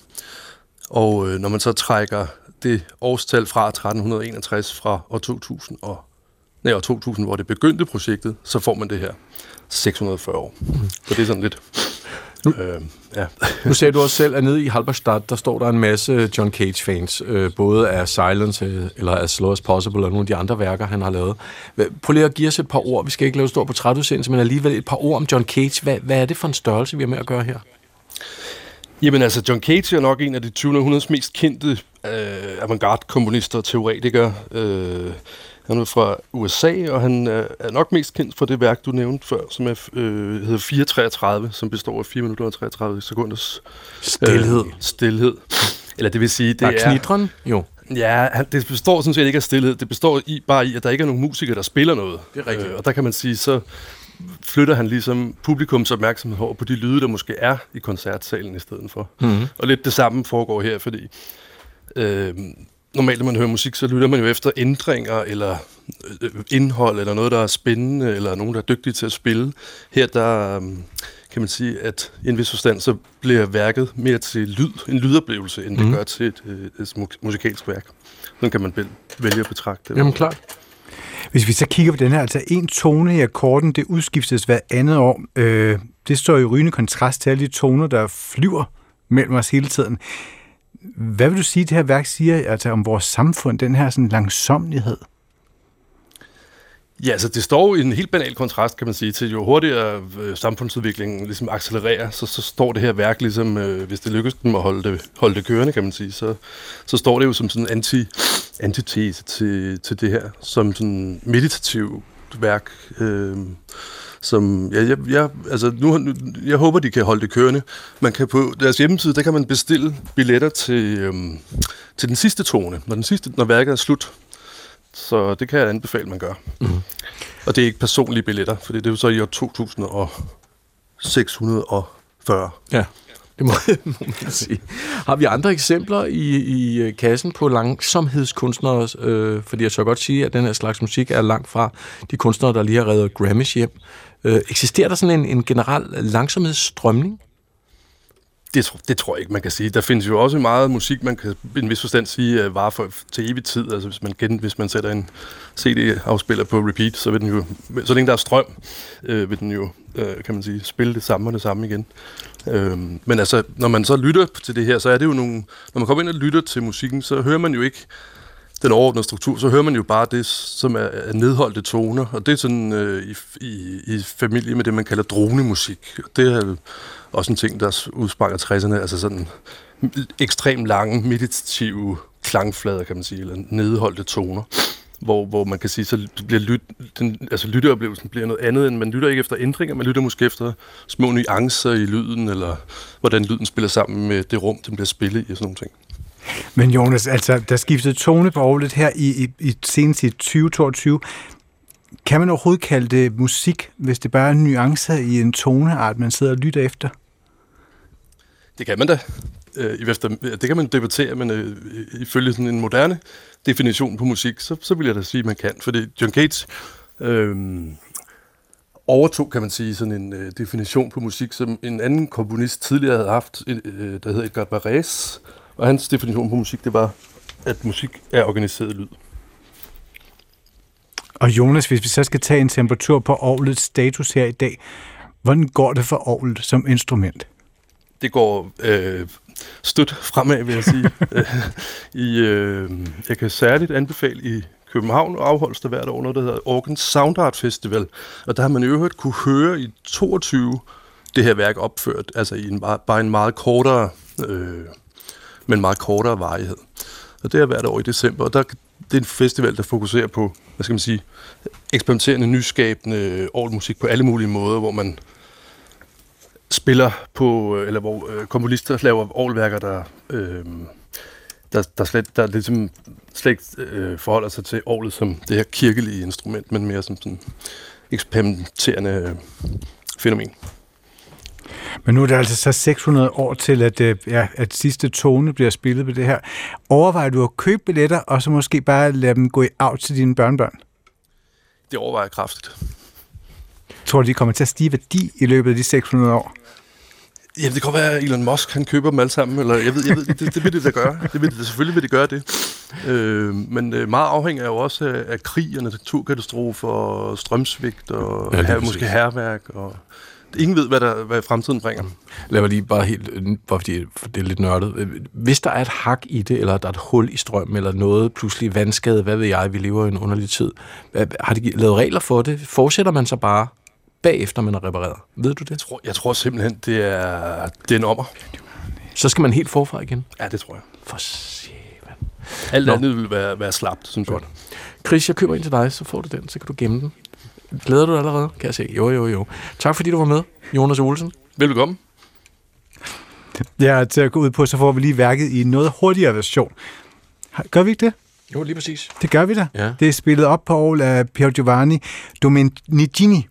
Og øh, når man så trækker det årstal fra 1361 fra år 2000 og nej, år 2000, hvor det begyndte projektet, så får man det her 640 år. Så det er sådan lidt... Øh, ja. Nu sagde du også selv, at nede i Halberstadt, der står der en masse John Cage-fans, øh, både af Silence, øh, eller As Slow As Possible, og nogle af de andre værker, han har lavet. Prøv lige at give os et par ord. Vi skal ikke lave stor portrætudsendelse, men alligevel et par ord om John Cage. Hvad, hvad er det for en størrelse, vi har med at gøre her? Jamen altså, John Cage er nok en af de 20. århundredes mest kendte øh, avantgarde-komponister og teoretikere. Øh, han er fra USA, og han er, er nok mest kendt for det værk, du nævnte før, som er, øh, hedder 433, som består af 4 minutter og 33 sekunders Stilhed. Øh, stilhed. Eller det vil sige, det Der er... knitren, jo. Ja, det består sådan set ikke af stillhed. Det består i, bare i, at der ikke er nogen musikere, der spiller noget. Det er rigtigt. Øh, og der kan man sige, så flytter han ligesom publikums opmærksomhed over på de lyde, der måske er i koncertsalen i stedet for. Mhm. Og lidt det samme foregår her, fordi øh, normalt, når man hører musik, så lytter man jo efter ændringer, eller øh, indhold, eller noget, der er spændende, eller nogen, der er dygtige til at spille. Her, der øh, kan man sige, at i en vis forstand, så bliver værket mere til lyd, en lydoplevelse, end det Mhm. gør til et, øh, et mu- musikalsk værk. Sådan kan man vælge at betragte det. Jamen klart. Hvis vi så kigger på den her, altså en tone i akkorden, det udskiftes hver andet år. Øh, det står i rygende kontrast til alle de toner, der flyver mellem os hele tiden. Hvad vil du sige, det her værk siger altså om vores samfund, den her sådan langsomlighed? Ja, så det står jo i en helt banal kontrast, kan man sige, til jo hurtigere øh, samfundsudviklingen ligesom accelererer, så, så står det her værk ligesom, øh, hvis det lykkes dem at holde det, holde det kørende, kan man sige, så, så står det jo som sådan en anti, antitese til, til det her, som sådan meditativ værk, øh, som, ja, jeg, jeg, altså nu, nu, jeg håber, de kan holde det kørende. Man kan på deres hjemmeside, der kan man bestille billetter til, øh, til den sidste tone, når, den sidste, når værket er slut. Så det kan jeg anbefale, man gør. Mhm. Og det er ikke personlige billetter, for det er jo så i år 2640. Ja, det må, må man sige. Har vi andre eksempler i, i øh, kassen på langsomhedskunstnere? Øh, fordi jeg så godt sige, at den her slags musik er langt fra de kunstnere, der lige har reddet Grammys hjem. Øh, eksisterer der sådan en, en generel langsomhedsstrømning? Det, det tror jeg ikke, man kan sige. Der findes jo også meget musik, man kan i en vis forstand sige uh, for, til evig tid. Altså hvis man, gen, hvis man sætter en CD-afspiller på repeat, så vil den jo, så længe der er strøm, øh, vil den jo, øh, kan man sige, spille det samme og det samme igen. Øh, men altså, når man så lytter til det her, så er det jo nogle... Når man kommer ind og lytter til musikken, så hører man jo ikke den overordnede struktur, så hører man jo bare det, som er, er nedholdte toner, og det er sådan øh, i, i, i familie med det, man kalder dronemusik. Det er også en ting, der udsprang af 60'erne, altså sådan ekstremt lange, meditative klangflader, kan man sige, eller nedholdte toner, hvor, hvor man kan sige, så bliver lyt, den, altså lytteoplevelsen bliver noget andet, end man lytter ikke efter ændringer, man lytter måske efter små nuancer i lyden, eller hvordan lyden spiller sammen med det rum, den bliver spillet i, og sådan nogle ting. Men Jonas, altså, der skiftede tone på lidt her i, i, i senest i 2022. Kan man overhovedet kalde det musik, hvis det bare er nuancer i en toneart, man sidder og lytter efter? Det kan man da. Øh, efter, det kan man debattere, men øh, ifølge sådan en moderne definition på musik, så, så vil jeg da sige, at man kan. Fordi John Cage øh, overtog, kan man sige, sådan en øh, definition på musik, som en anden komponist tidligere havde haft, øh, der hedder Edgar Barres. Og hans definition på musik, det var, at musik er organiseret lyd. Og Jonas, hvis vi så skal tage en temperatur på orglets status her i dag, hvordan går det for orglet som instrument? det går øh, stødt fremad, vil jeg sige. I, øh, jeg kan særligt anbefale i København afholdes der hvert år noget, der hedder Organ Sound Art Festival. Og der har man i øvrigt kunne høre i 22 det her værk opført, altså i en, bare en meget kortere, øh, men meget kortere varighed. Og det er hvert år i december, og der, det er en festival, der fokuserer på, hvad skal man sige, eksperimenterende, nyskabende musik på alle mulige måder, hvor man spiller på, øh, eller hvor øh, komponister laver årværker, der, øh, der, der, slet, der ligesom slet ikke øh, forholder sig til året som det her kirkelige instrument, men mere som sådan eksperimenterende øh, fænomen. Men nu er det altså så 600 år til, at, øh, ja, at sidste tone bliver spillet på det her. Overvejer du at købe billetter, og så måske bare lade dem gå i af til dine børnebørn? Det overvejer jeg kraftigt. Tror du, de kommer til at stige værdi i løbet af de 600 år? Ja, det kan være, at Elon Musk han køber dem alle sammen, eller jeg ved, jeg ved det, det vil det da gøre. Det vil det, selvfølgelig vil det gøre det. Øh, men øh, meget afhænger jo også af, af krig og naturkatastrofer og strømsvigt og ja, her, måske herværk og ingen ved, hvad, der, hvad fremtiden bringer. Lad mig lige bare helt, bare fordi det er lidt nørdet. Hvis der er et hak i det, eller der er et hul i strømmen, eller noget pludselig vandskade, hvad ved jeg, vi lever i en underlig tid. Har de lavet regler for det? Fortsætter man så bare bagefter man er repareret? Ved du det? Jeg tror, jeg tror simpelthen, det er, det er en ommer. Så skal man helt forfra igen? Ja, det tror jeg. For Alt Nå. andet vil være, være slapt, synes jeg. Chris, jeg køber ind til dig, så får du den, så kan du gemme den. Glæder du dig allerede, kan jeg se? Jo, jo, jo. Tak fordi du var med, Jonas Olsen. Velkommen. Ja, til at gå ud på, så får vi lige værket i en noget hurtigere version. Gør vi ikke det? Jo, lige præcis. Det gør vi da. Ja. Det er spillet op på Aarhus af Pier Giovanni Domenigini.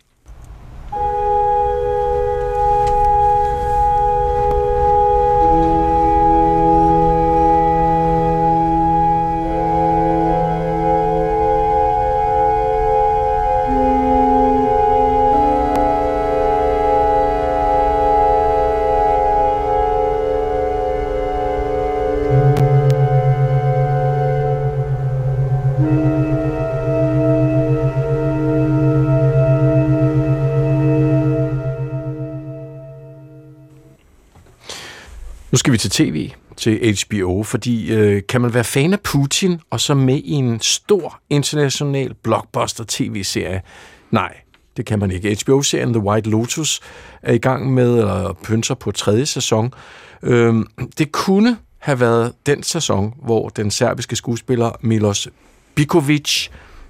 Nu skal vi til tv, til HBO, fordi øh, kan man være fan af Putin og så med i en stor international blockbuster tv-serie? Nej, det kan man ikke. HBO-serien The White Lotus er i gang med at pynser på tredje sæson. Øh, det kunne have været den sæson, hvor den serbiske skuespiller Milos Bikovic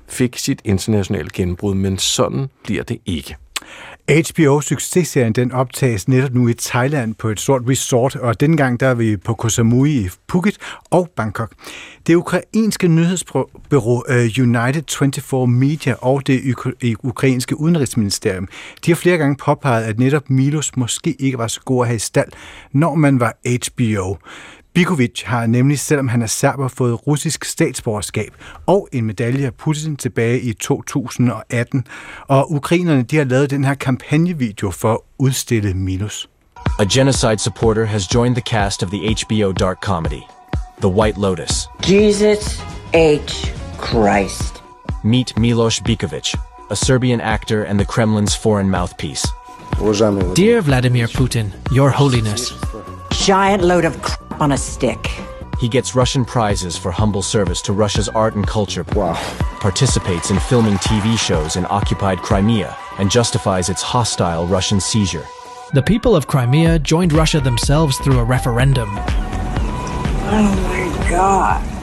fik sit internationale gennembrud, men sådan bliver det ikke. HBO-successerien den optages netop nu i Thailand på et stort resort, og dengang der er vi på Koh Samui i Phuket og Bangkok. Det ukrainske nyhedsbureau øh, United 24 Media og det øh, ukrainske udenrigsministerium, de har flere gange påpeget, at netop Milos måske ikke var så god at have i stald, når man var HBO. Bikovic har nemlig, selvom han er serber, fået russisk statsborgerskab og en medalje af Putin tilbage i 2018. Og ukrainerne de har lavet den her kampagnevideo for at udstille Minus. A genocide supporter has joined the cast of the HBO dark comedy, The White Lotus. Jesus H. Christ. Meet Milos Bikovic, a Serbian actor and the Kremlin's foreign mouthpiece. Dear Vladimir Putin, Your Holiness. Giant load of crap on a stick. He gets Russian prizes for humble service to Russia's art and culture. Wow. Participates in filming TV shows in occupied Crimea and justifies its hostile Russian seizure. The people of Crimea joined Russia themselves through a referendum. Oh my god.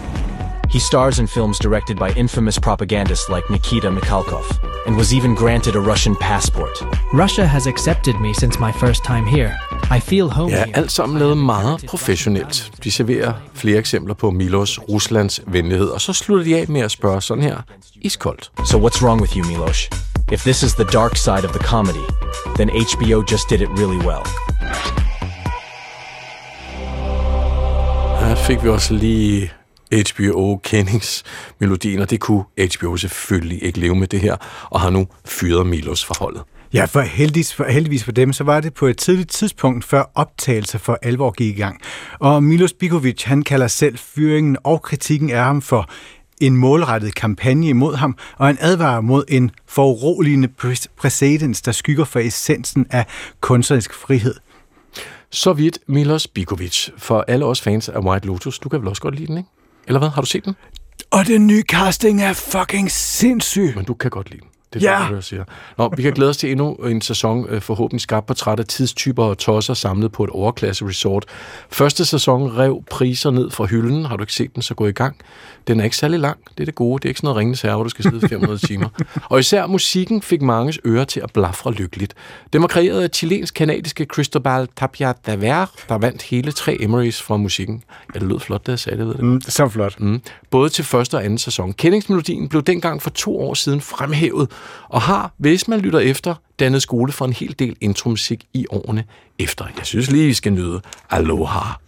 He stars in films directed by infamous propagandists like Nikita Mikhalkov and was even granted a Russian passport. Russia has accepted me since my first time here. I feel home ja, alt sammen lavet meget professionelt. De serverer flere eksempler på Milos Ruslands venlighed, og så slutter de af med at spørge sådan her iskoldt. So what's wrong with you, Milos? If this is the dark side of the comedy, then HBO just did it really well. Her fik vi også lige HBO kendingsmelodien, og det kunne HBO selvfølgelig ikke leve med det her, og har nu fyret Milos fra holdet. Ja, for heldigvis, for heldigvis for dem, så var det på et tidligt tidspunkt, før optagelse for alvor gik i gang. Og Milos Bikovic, han kalder selv fyringen og kritikken af ham for en målrettet kampagne imod ham, og en advarer mod en foruroligende præcedens, der skygger for essensen af kunstnerisk frihed. Så vidt Milos Bikovic. For alle os fans af White Lotus, du kan vel også godt lide den, ikke? Eller hvad? Har du set den? Og den nye casting er fucking sindssyg. Men du kan godt lide den. Det er Ja. det, jeg siger. Nå, vi kan glæde os til endnu en sæson, øh, forhåbentlig skabt portræt af tidstyper og tosser samlet på et overklasse resort. Første sæson rev priser ned fra hylden. Har du ikke set den, så gå i gang. Den er ikke særlig lang. Det er det gode. Det er ikke sådan noget ringens herre, hvor du skal sidde 500 timer. Og især musikken fik manges ører til at blafre lykkeligt. Den var kreeret af chilensk-kanadiske Cristobal Tapia Daver, der vandt hele tre Emmys fra musikken. Ja, det lød flot, da jeg sagde det, ved du. Mm, så flot. Mm. Både til første og anden sæson. Kendingsmelodien blev dengang for to år siden fremhævet, og har, hvis man lytter efter, dannet skole for en hel del intromusik i årene efter. Jeg synes lige, vi skal nyde Aloha.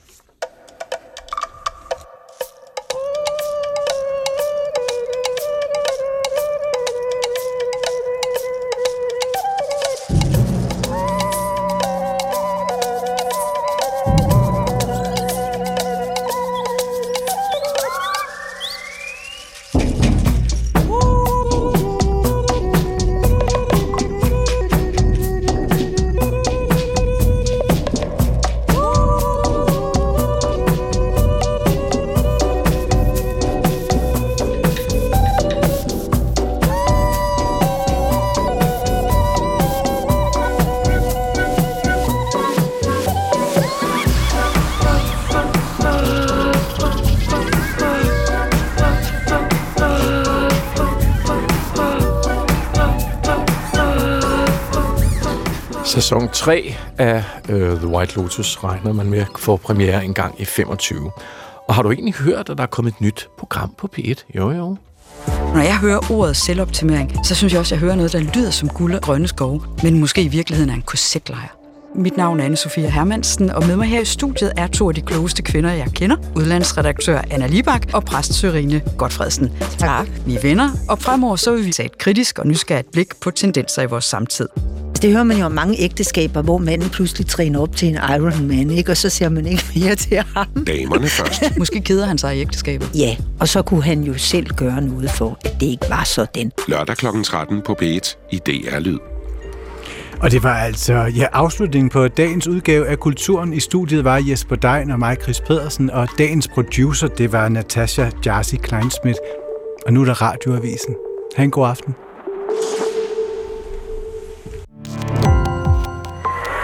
Sæson 3 af uh, The White Lotus regner man med for premiere en gang i 25. Og har du egentlig hørt, at der er kommet et nyt program på P1? Jo, jo. Når jeg hører ordet selvoptimering, så synes jeg også, at jeg hører noget, der lyder som guld og grønne skove, men måske i virkeligheden er en korsetlejr. Mit navn er Anne-Sophia Hermansen, og med mig her i studiet er to af de klogeste kvinder, jeg kender. Udlandsredaktør Anna Libak og præst Sørine Godfredsen. Tak. Vi er venner, og fremover så vil vi tage et kritisk og nysgerrigt blik på tendenser i vores samtid. Det hører man jo om mange ægteskaber, hvor manden pludselig træner op til en Ironman, ikke? og så ser man ikke mere til ham. Damerne først. Måske keder han sig i ægteskabet. Ja, og så kunne han jo selv gøre noget for, at det ikke var sådan. Lørdag kl. 13 på P1 i DR Lyd. Og det var altså ja, afslutningen på dagens udgave af Kulturen. I studiet var Jesper Dein og mig, Chris Pedersen, og dagens producer, det var Natasha Jarsi Kleinsmith. Og nu er der Radioavisen. Ha' en god aften.